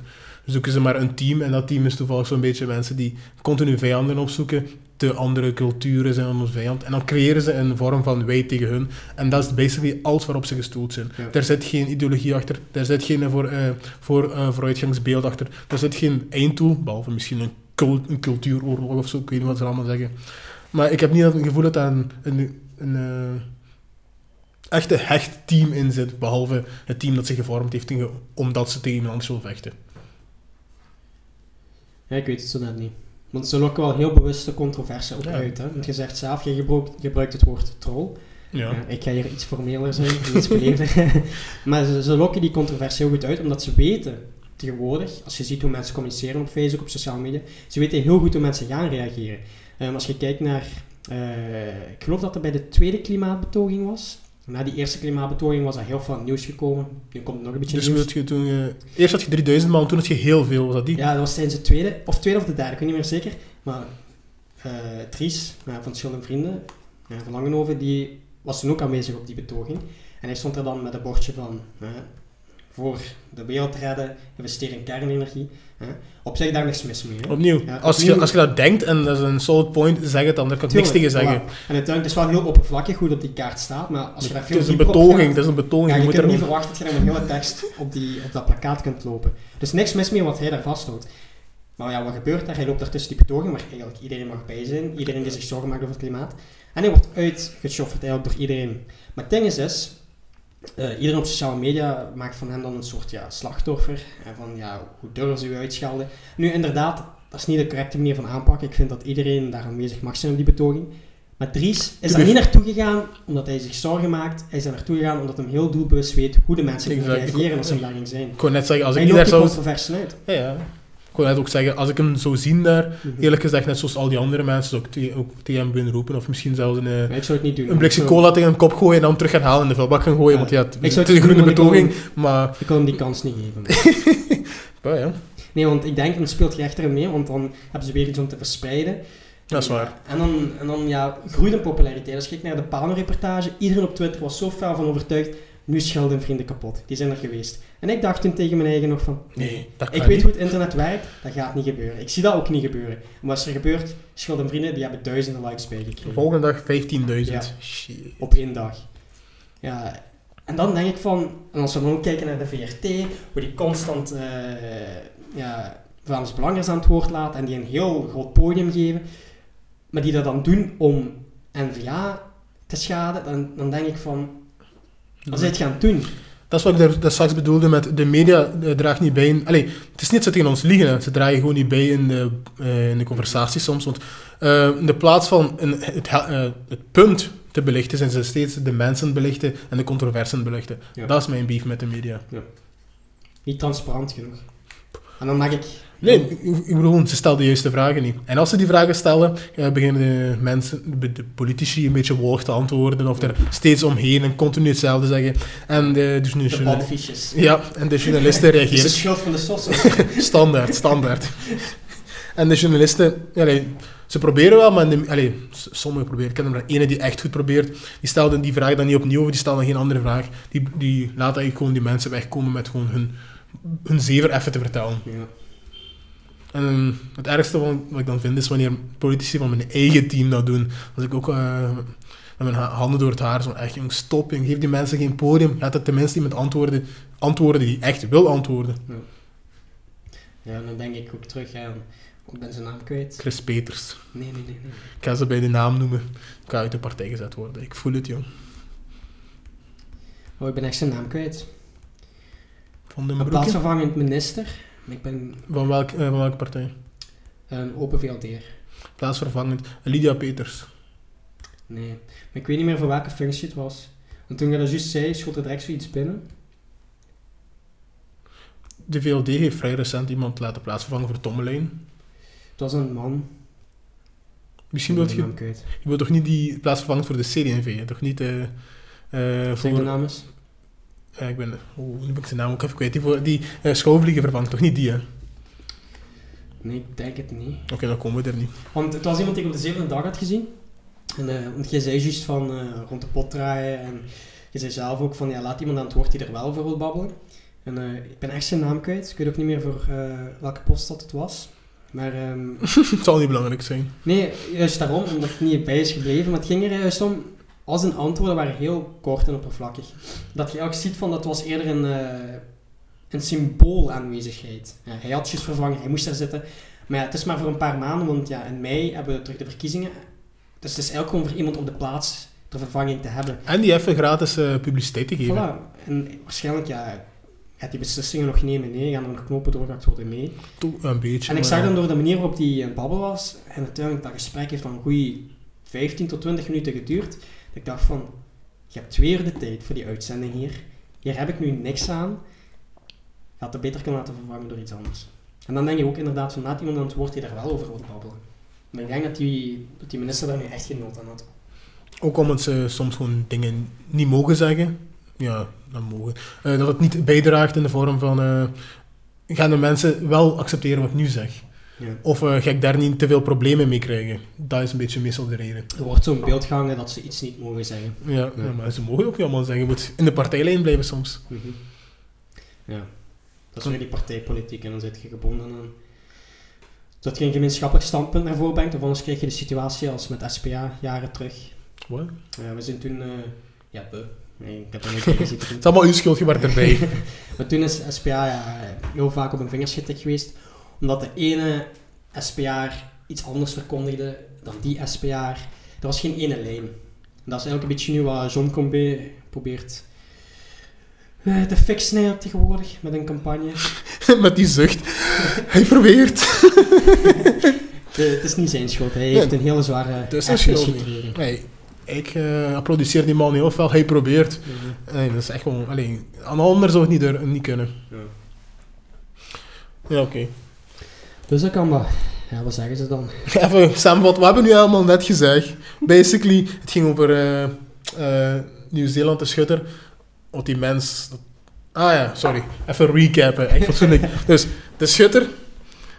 zoeken ze maar een team en dat team is toevallig zo'n beetje mensen die continu vijanden opzoeken de andere culturen zijn onze vijand. En dan creëren ze een vorm van wij tegen hun. En dat is basically alles waarop ze gestoeld zijn. Ja. Er zit geen ideologie achter, er zit geen voor, eh, voor, eh, vooruitgangsbeeld achter, er zit geen einddoel, behalve misschien een, cul- een cultuuroorlog of zo, ik weet niet wat ze allemaal zeggen. Maar ik heb niet het gevoel dat daar een, een, een eh, echte hecht team in zit, behalve het team dat zich gevormd heeft omdat ze tegen iemand anders wil vechten. Ja, ik weet het zo net niet. Want ze lokken wel heel bewust de controverse Ja. uit. Hè? Want je zegt zelf, je gebruikt, gebruikt het woord troll. Ja. Ja, ik ga hier iets formeler zijn, iets beleefder. maar ze, ze lokken die controversie heel goed uit, omdat ze weten tegenwoordig, als je ziet hoe mensen communiceren op Facebook, op sociale media, ze weten heel goed hoe mensen gaan reageren. Ehm, als je kijkt naar, eh, ik geloof dat er bij de tweede klimaatbetoging was. Na die eerste klimaatbetoging was er heel veel nieuws gekomen. Nu komt er nog een beetje Dus nieuws. je toen, eh, eerst had je 3000 man, toen had je heel veel. Was dat die? Ja, dat was tijdens de tweede, of tweede of de derde, ik weet niet meer zeker. Maar Dries, eh, van Schil en Vrienden, van Langenhoven, die was toen ook aanwezig op die betoging. En hij stond er dan met een bordje van, voor de wereld redden, investeer in kernenergie. Op zich daar niks mis mee. hè. Opnieuw. Ja, als, je, als je dat denkt en dat is een solid point, zeg het dan. Daar kan ik niks tegen zeggen. voilà. En uiteindelijk, het is wel heel oppervlakkig hoe op die kaart staat, maar als je daar veel Het is een betoging, gaat- het is een betoging. ja, je je moet kunt er niet verwachten dat je dan met hele tekst op, die, op dat plakkaat kunt lopen. Dus niks mis mee wat hij daar vasthoudt. Maar ja, wat gebeurt daar? Hij loopt daar tussen die betoging, waar eigenlijk iedereen mag bij zijn. Iedereen die zich zorgen maakt over het klimaat. En hij wordt uitgeschofferd eigenlijk door iedereen. Maar het ding is, is eh, iedereen op sociale media maakt van hem dan een soort ja, slachtoffer. En van, ja, hoe durven ze u uitschelden? Nu, inderdaad, dat is niet de correcte manier van aanpakken. Ik vind dat iedereen daar aanwezig mag zijn op die betoging. Maar Dries is daar niet naartoe gegaan omdat hij zich zorgen maakt. Hij is daar naartoe gegaan omdat hij heel doelbewust weet hoe de mensen gaan reageren als ze daarin zijn. Ik wou net zeggen, als ik niet daar zou... uit. Ja, ja. Kon net ook zeggen, als ik hem zou zien daar, Mhm. eerlijk gezegd, net zoals al die andere mensen, zou ik ook tegen hem willen roepen. Of misschien zelfs een, eh, Maar ik zou het niet doen. een blikje Ik zou- cola tegen een kop gooien en dan terug gaan halen en in de vuilbak gaan gooien. Ja. Want ja, het, Ik is een groene doen, ik betoging. Maar, Ik wil hem die kans niet geven. ja, ja, Nee, want ik denk, dan speelt je echt erin mee, want dan hebben ze weer iets om te verspreiden. dat is waar. En dan, en dan ja, groeit een populariteit. Als je kijkt naar de Pano-reportage, iedereen op Twitter was zo fel van overtuigd, nu is Geld en Vrienden kapot. Die zijn er geweest. En ik dacht toen tegen mijn eigen nog van, Nee, dat kan ik weet niet. hoe het internet werkt, dat gaat niet gebeuren. Ik zie dat ook niet gebeuren. En wat is er gebeurd? Schuld en Vrienden, die hebben duizenden likes De bijgekregen. volgende dag 15.000. Ja. Shit. Op één dag. Ja, en dan denk ik van, en als we dan ook kijken naar de VRT, hoe die constant eh ja, Vlaams Belangers aan het woord laten en die een heel groot podium geven, maar die dat dan doen om NVA te schaden, dan, dan denk ik van, wat zij het gaan doen? Dat is wat ik daar, daar straks bedoelde met de media eh, draagt niet bij. In, allee, het is niet dat ze tegen ons liegen, hè. ze dragen gewoon niet bij in de, eh, in de conversatie soms. Want eh, in de plaats van een, het, he- het punt te belichten, zijn ze steeds de mensen belichten en de controversen belichten. Ja. Dat is mijn beef met de media. Niet transparant genoeg. En dan mag ik... Nee, ik, bedoel, ze stellen de juiste vragen niet. En als ze die vragen stellen, eh, beginnen de mensen, de, de politici een beetje wollig te antwoorden of er steeds omheen en continu hetzelfde zeggen. En de, de, De journal- badfiches. ja, en de journalisten Het is de reageren schuld van de sossen. Standaard, standaard. En de journalisten, allee, ze proberen wel, maar de, allee, sommigen proberen. Ik ken er maar ene die echt goed probeert. Die stelde die vraag dan niet opnieuw, of die stelde geen andere vraag. Die, die laat eigenlijk gewoon die mensen wegkomen met gewoon hun, hun zever even te vertellen. Ja. En eh, het ergste wat ik dan vind, is wanneer politici van mijn eigen team dat doen. Als ik ook eh, met mijn ha- handen door het haar zo echt, jong, stop, jong, geef die mensen geen podium. Laat het tenminste iemand antwoorden, antwoorden die echt wil antwoorden. ja, en dan denk ik ook terug aan... Ik ben zijn naam kwijt. Chris Peters. Nee, nee, nee. nee. Ik ga ze bij de naam noemen. Ik ga uit de partij gezet worden. Ik voel het, jong. Oh, ik ben echt zijn naam kwijt. Van de Een plaatsvervangend minister. Ik ben Van, welk, eh, van welke partij? een open VLD'er. Plaatsvervangend. Lydia Peters. Nee. Maar ik weet niet meer voor welke functie het was. En toen je dat juist zei, schoot er direct zoiets binnen. De VLD heeft vrij recent iemand laten plaatsvervangen voor Tommelijn. Het was een man. Misschien Ik wil je... Je wilt toch niet die plaatsvervangend voor de CD&V? hè? Toch niet eh eh, Zeg de voor... Ja, ik ben... Oh, nu ben ik zijn naam ook even kwijt. Die, voor, die eh, schouwvliegen vervangt. Toch niet die, hè? Oké, Nee, ik denk het niet. dan komen we er niet. Want het was iemand die ik op de zevende dag had gezien. En, eh, want jij zei juist van eh, rond de pot draaien. En je zei zelf ook van ja, laat iemand aan het woord die er wel over wil babbelen. En ik ben echt zijn naam kwijt. Ik weet ook niet meer voor welke post dat het was. Maar ehm, het zal niet belangrijk zijn. nee, juist daarom, omdat het niet bij is gebleven. Maar het ging er juist om, al zijn antwoorden waren heel kort en oppervlakkig. Dat je ook ziet van dat was eerder een, eh een symbool aanwezigheid. Ja, hij had vervangen, hij moest daar zitten. Maar ja, het is maar voor een paar maanden, want ja, in mei hebben we terug de verkiezingen. Dus het is eigenlijk gewoon voor iemand op de plaats de vervanging te hebben. En die even gratis eh, publiciteit te geven. Voilà. En waarschijnlijk, ja, gaat die beslissingen nog nemen, nee, gaan er nog knopen doorgehakt worden mee. Toch een beetje. En ik zag dan door de manier waarop die aan het babbelen was, en natuurlijk dat gesprek heeft dan een goede 15 tot 20 minuten geduurd, ik dacht van, je hebt twee uur de tijd voor die uitzending hier. Hier heb ik nu niks aan. Je had het beter kunnen laten vervangen door iets anders. En dan denk je ook inderdaad van, laat iemand aan het woord die daar wel over wil babbelen. Maar ik denk dat die, dat die minister daar nu echt geen nood aan had. Ook omdat ze soms gewoon dingen niet mogen zeggen. Ja, dat mogen. Eh, dat het niet bijdraagt in de vorm van... eh, gaan de mensen wel accepteren wat ik nu zeg? Ja. Of eh, ga ik daar niet te veel problemen mee krijgen? Dat is een beetje meestal de reden. Er wordt zo'n beeld gehangen dat ze iets niet mogen zeggen. Ja, ja, maar ze mogen ook niet allemaal zeggen. Je moet in de partijlijn blijven soms. Mhm. Ja, dat is weer die partijpolitiek en dan zit je gebonden aan dat je een gemeenschappelijk standpunt naar voren brengt, of anders krijg je de situatie als met SPA jaren terug. Wat? Ja, we zijn toen, eh, ja, we. Nee, ik heb er niet tegen zitten doen. Het is allemaal uw schuld, je werd erbij. Maar toen is SPA ja, heel vaak op een vingers getikt geweest, omdat de ene SPA iets anders verkondigde dan die SPA. Er was geen ene lijn. En dat is eigenlijk een beetje nu wat John Combé probeert eh, te fixen tegenwoordig met een campagne. Met die zucht. Hij probeert. De- het is niet zijn schuld, hij Ja, heeft een hele zware het is zijn erfenis schuld. Nee, ik eh applaudisseer die man heel veel. Hij probeert. Nee, dat is echt gewoon... Alleen, aan de ander zou het niet, er- niet kunnen. Ja. Ja, oké. Dus dat kan maar. Ja, wat zeggen ze dan? Even samenvatten, wat hebben we nu allemaal net gezegd? Basically, het ging over eh, Nieuw-Zeeland, de schutter. Wat die mens... Ah ja, sorry. Even recappen. Echt dus, de schutter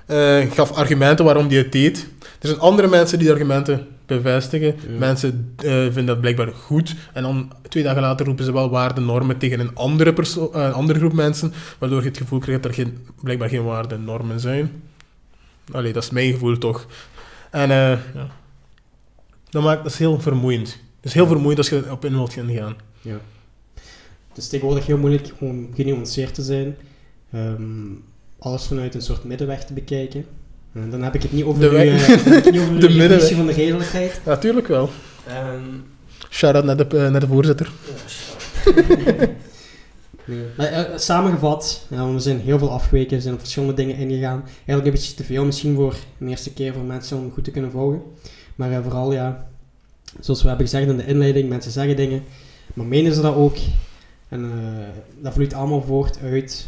eh, gaf argumenten waarom hij het deed. Er zijn andere mensen die de argumenten bevestigen. Ja. Mensen vinden dat blijkbaar goed. En dan twee dagen later roepen ze wel waarden-normen tegen een andere, perso- een andere groep mensen. Waardoor je het gevoel krijgt dat er geen, blijkbaar geen waarden-normen zijn. Allee, dat is mijn gevoel toch. En eh, ja. dat, maakt, dat is heel vermoeiend. Het is heel vermoeiend als je op in wilt gaan gaan. Ja. Het is tegenwoordig heel moeilijk om genuanceerd te zijn. Ehm, alles vanuit een soort middenweg te bekijken. En dan heb ik het niet over De uw, weg- eh, dan heb ik het niet over de middenweg. van de redelijkheid. Natuurlijk wel. Ehm, Shout-out naar de, eh, naar de voorzitter. Nee. Maar, eh, samengevat, ja, we zijn heel veel afgeweken, we zijn op verschillende dingen ingegaan. Eigenlijk een beetje te veel misschien voor een eerste keer voor mensen om goed te kunnen volgen. Maar eh, vooral, ja, zoals we hebben gezegd in de inleiding, mensen zeggen dingen, maar menen ze dat ook? En eh, dat vloeit allemaal voort uit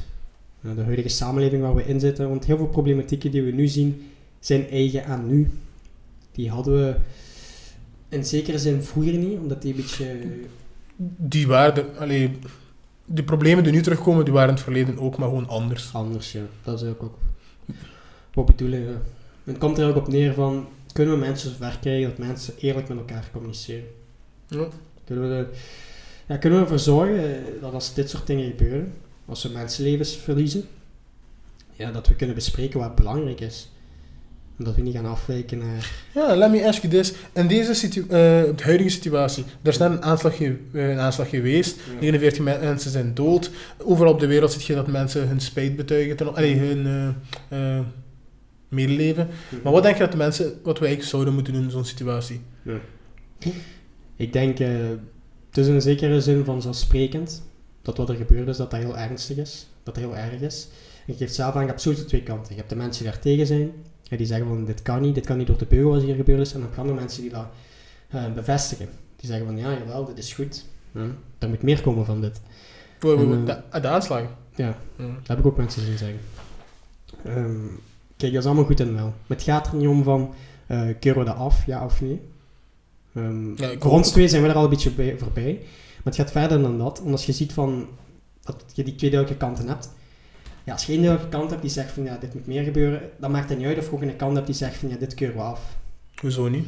eh, de huidige samenleving waar we in zitten. Want heel veel problematieken die we nu zien, zijn eigen aan nu. Die hadden we in zekere zin vroeger niet, omdat die een beetje... Die waren, allee, de problemen die nu terugkomen, die waren in het verleden ook, maar gewoon anders. anders, ja. Dat is ook, ook wat bedoelen. Ja. Het komt er ook op neer van, kunnen we mensen zover krijgen dat mensen eerlijk met elkaar communiceren? Ja. Kunnen we, de- ja, kunnen we ervoor zorgen dat als dit soort dingen gebeuren, als we mensenlevens verliezen, ja, dat we kunnen bespreken wat belangrijk is. Dat we niet gaan afwijken naar... Ja, let me ask you this. In deze situ eh, de huidige situatie, er is net een aanslag, ge- eh, een aanslag geweest. 49 me- mensen zijn dood. Overal op de wereld zie je dat mensen hun spijt betuigen, ten, allee, hun eh, medeleven. Maar wat denk je dat de mensen, wat wij eigenlijk zouden moeten doen in zo'n situatie? Ik denk, het is in een zekere zin vanzelfsprekend dat wat er gebeurd is, dat dat heel ernstig is. Dat dat heel erg is. En je geeft zelf aan, je hebt sowieso twee kanten. Je hebt de mensen die daar tegen zijn, die zeggen van dit kan niet, dit kan niet door de beugel wat hier gebeurd is. En dan gaan er mensen die dat eh, bevestigen. Die zeggen van ja, jawel, dit is goed. Ja, er moet meer komen van dit. Voor En, de, eh, de aanslag. Ja, Ja. dat heb ik ook mensen zien zeggen. Ehm, kijk, dat is allemaal goed en wel. Maar het gaat er niet om van, eh keuren we dat af, ja of nee? Ja, voor ons twee zijn we er al een beetje bij, voorbij. Maar het gaat verder dan dat. Als je ziet van, dat je die twee duidelijke kanten hebt. Ja, als je duidelijke kant hebt die zegt van, ja, dit moet meer gebeuren. Dan maakt het niet uit of je ook een kant hebt die zegt van, ja, dit keuren we af. Hoezo niet?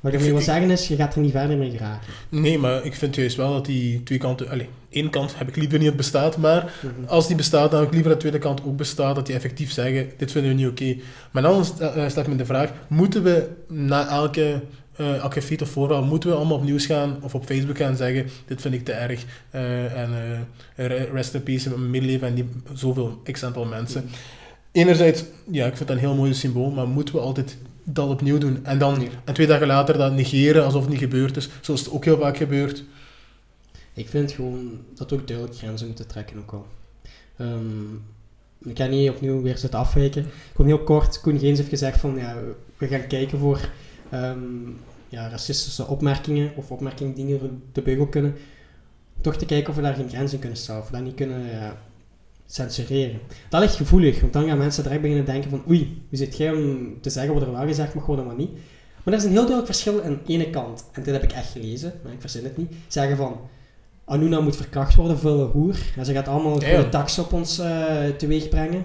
Wat ik Ik wil zeggen is, je gaat er niet verder mee geraken. Nee, maar ik vind juist wel dat die twee kanten... Allee, één kant heb ik liever niet dat bestaat, maar Mhm. als die bestaat, dan heb ik liever dat de tweede kant ook bestaat, dat die effectief zeggen, dit vinden we niet oké. Maar dan eh, staat me de vraag, moeten we na elke, eh elke feat of voorval, moeten we allemaal op nieuws gaan of op Facebook gaan zeggen, dit vind ik te erg, eh, en eh, re- rest in peace, mijn medeleven en die zoveel x aantal mensen. Enerzijds, ja, ik vind dat een heel mooi symbool, maar moeten we altijd dat opnieuw doen? En dan en twee dagen later dat negeren alsof het niet gebeurd is, zoals het ook heel vaak gebeurt. Ik vind gewoon dat we ook duidelijk grenzen moeten trekken ook wel. Ehm, ik ga niet opnieuw weer zitten afwijken. Gewoon heel kort, Koen Geens heeft gezegd van ja, we gaan kijken voor ehm, ja, racistische opmerkingen of opmerkingen die niet over de beugel kunnen. Toch te kijken of we daar geen grenzen kunnen stellen, of we dat niet kunnen ja, censureren. Dat ligt gevoelig, want dan gaan mensen direct beginnen denken van oei, wie zit jij om te zeggen wat er wel gezegd mag worden en wat niet. Maar er is een heel duidelijk verschil aan de ene kant, en dit heb ik echt gelezen, maar ik verzin het niet, zeggen van Anuna moet verkracht worden, vuile hoer. En ze gaat allemaal Ja. goede tax op ons eh teweeg brengen.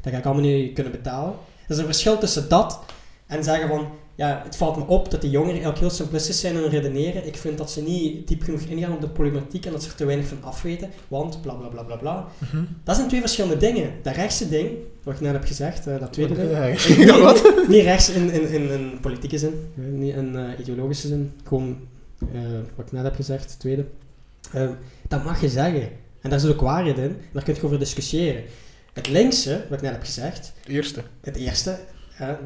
Dat ga ik allemaal niet kunnen betalen. Er is een verschil tussen dat en zeggen van, ja, het valt me op dat die jongeren eigenlijk heel simplistisch zijn in hun redeneren. Ik vind dat ze niet diep genoeg ingaan op de problematiek en dat ze er te weinig van afweten, want bla bla bla bla bla. Dat zijn twee verschillende dingen. Dat rechtse ding, wat ik net heb gezegd, eh, dat tweede ding, niet rechts in, in, in, in politieke zin, eh, niet in eh, ideologische zin. Gewoon wat ik net heb gezegd, het tweede. Eh, dat mag je zeggen. En daar zit ook waarheid in. Daar kun je over discussiëren. Het linkse, wat ik net heb gezegd, Het eerste. het eerste,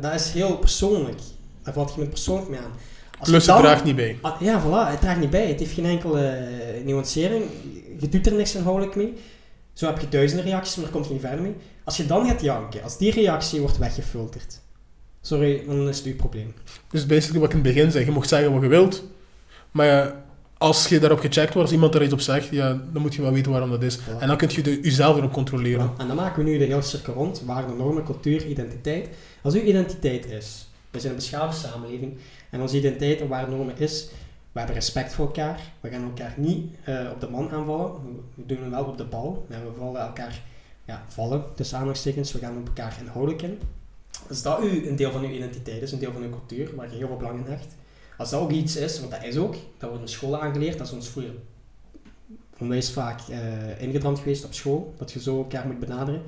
dat is heel persoonlijk. Daar valt je met persoonlijk mee aan. Als Plus het draagt niet bij. Ah, ja, voilà, het draagt niet bij. Het heeft geen enkele eh, nuancering. Je doet er niks inhoudelijk mee. Zo heb je duizenden reacties, maar daar komt je niet verder mee. Als je dan gaat janken, als die reactie wordt weggefilterd, sorry, dan is het uw probleem. Dus basically wat ik in het begin zei, je mocht zeggen wat je wilt, maar ja, als je daarop gecheckt wordt, als iemand er iets op zegt, ja, dan moet je wel weten waarom dat is. En dan kun je de, jezelf erop controleren. En dan maken we nu de hele cirkel rond, waarde, normen, cultuur, identiteit. Als uw identiteit is, we zijn een beschaafde samenleving, en onze identiteit en waarde, normen is, we hebben respect voor elkaar, we gaan elkaar niet eh, op de man aanvallen, we- doen het wel op de bal, en we vallen elkaar, ja, vallen, aanhalingstekens, we gaan op elkaar inhoudelijk in. Als dat u een deel van uw identiteit? Is, een deel van uw cultuur, waar je heel veel belang in hecht, als dat ook iets is, want dat is ook, dat wordt in school aangeleerd, dat is ons vroeger onwijs vaak eh ingedramd geweest op school, dat je zo elkaar moet benaderen,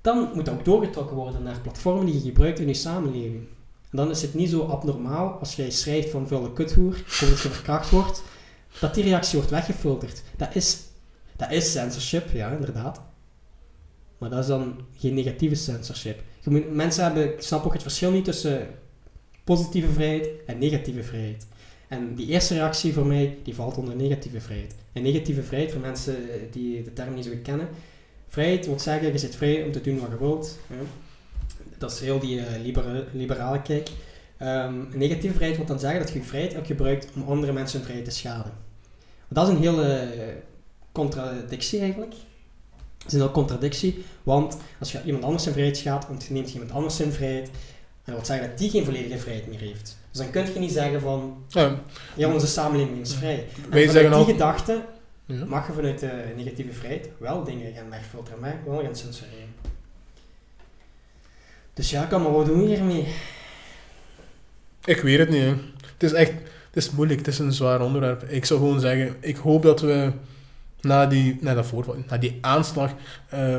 dan moet dat ook doorgetrokken worden naar platformen die je gebruikt in je samenleving. En dan is het niet zo abnormaal als jij schrijft van vuile kuthoer, of je verkracht wordt, dat die reactie wordt weggefilterd. Dat is, dat is censorship, ja, inderdaad. Maar dat is dan geen negatieve censorship. Mensen hebben, ik snap ook het verschil niet tussen positieve vrijheid en negatieve vrijheid. En die eerste reactie voor mij, die valt onder negatieve vrijheid. En negatieve vrijheid, voor mensen die de term niet zo kennen, vrijheid wil zeggen, je zit vrij om te doen wat je wilt. hè. Dat is heel die eh, libera- liberale kijk. Ehm, negatieve vrijheid wil dan zeggen dat je vrijheid ook gebruikt om andere mensen hun vrijheid te schaden. Dat is een hele eh, contradictie eigenlijk. Dat is een hele contradictie, want als je iemand anders zijn vrijheid schaadt, ontneemt je iemand anders zijn vrijheid. En dat wil zeggen dat die geen volledige vrijheid meer heeft. Dus dan kun je niet zeggen van, Ja, ja, onze samenleving is vrij. En wij vanuit zeggen die al... gedachte mag je vanuit de negatieve vrijheid wel dingen gaan wegfilteren, maar wel gaan censureren. Dus ja, kan maar wat doen hiermee? Ik weet het niet. Hè. Het is echt het is moeilijk, het is een zwaar onderwerp. Ik zou gewoon zeggen, ik hoop dat we na die, na dat voorval, na die aanslag eh,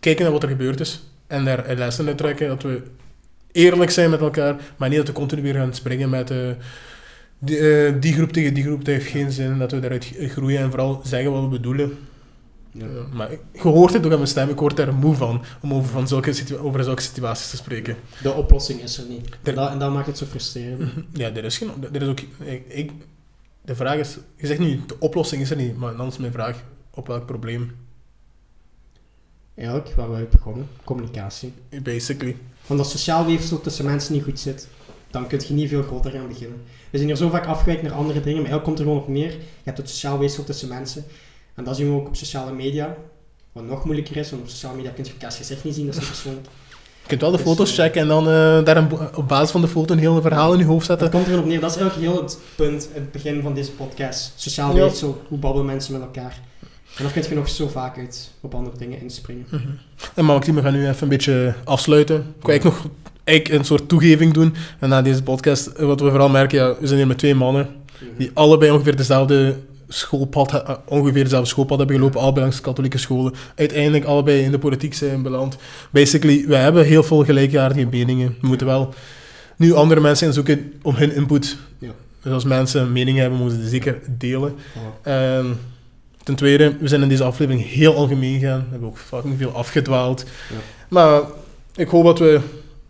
kijken naar wat er gebeurd is en daar lessen uit trekken. Dat we eerlijk zijn met elkaar, maar niet dat we continu weer gaan springen met eh, die, eh, die groep tegen die groep. Dat heeft geen zin. Dat we daaruit groeien en vooral zeggen wat we bedoelen. Ja. Maar ik- je hoort het ook aan mijn stem, ik word daar moe van om over, van zulke over zulke situaties te spreken. De oplossing is er niet. Er- En dat, en dat maakt het zo frustrerend. Ja, er is geen. Er is ook, ik, ik- de vraag is, je zegt nu, de oplossing is er niet, maar dan is mijn vraag, op welk probleem? Eigenlijk, waar we begonnen, communicatie. Basically. Want als sociaal weefsel tussen mensen niet goed zit, dan kun je niet veel groter gaan beginnen. We zijn hier zo vaak afgewijkt naar andere dingen, maar eigenlijk komt er gewoon op neer. Je hebt het sociaal weefsel tussen mensen. En dat zien we ook op sociale media. Wat nog moeilijker is, want op sociale media kun je elkaars gezicht niet zien, dat is niet persoonlijk. Je kunt wel de Dus, foto's eh, checken en dan eh, daar een, op basis van de foto een heel verhaal in je hoofd Dat zetten. komt er op neer, dat is eigenlijk heel het punt, het begin van deze podcast. Sociaal Ja. weefsel, hoe babbelen mensen met elkaar. En dan kun je nog zo vaak uit op andere dingen inspringen. Mhm. En Maxime, we gaan nu even een beetje afsluiten. Ik wil eigenlijk nog eigenlijk een soort toegeving doen. En na deze podcast, eh, wat we vooral merken, ja, we zijn hier met twee mannen die allebei ongeveer dezelfde schoolpad, eh, ongeveer dezelfde schoolpad hebben gelopen, allebei langs katholieke scholen. Uiteindelijk allebei in de politiek zijn beland. Basically, wij hebben heel veel gelijkaardige meningen. We moeten wel nu andere mensen inzoeken om hun input. Ja. Dus als mensen een mening hebben, moeten ze die zeker delen. En ten tweede, we zijn in deze aflevering heel algemeen gegaan. We hebben ook fucking veel afgedwaald. Ja. Maar ik hoop dat we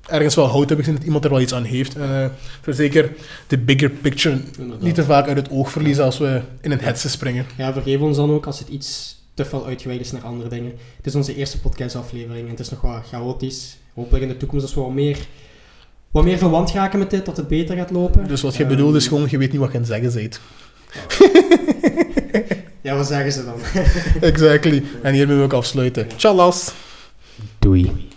ergens wel hout hebben gezien, dat iemand er wel iets aan heeft. En eh, zeker de bigger picture Inderdaad. niet te vaak uit het oog verliezen als we in een hetze springen. Ja, vergeef ons dan ook als het iets te veel uitgeweid is naar andere dingen. Het is onze eerste podcastaflevering en het is nog wat chaotisch. Hopelijk in de toekomst als we wat meer, wat meer verwant raken met dit, dat het beter gaat lopen. Dus wat je Ehm, bedoelt is gewoon, je weet niet wat je aan het zeggen bent. Ja, wat zeggen ze dan? exactly. En hiermee wil ik afsluiten. Tjallas! Doei.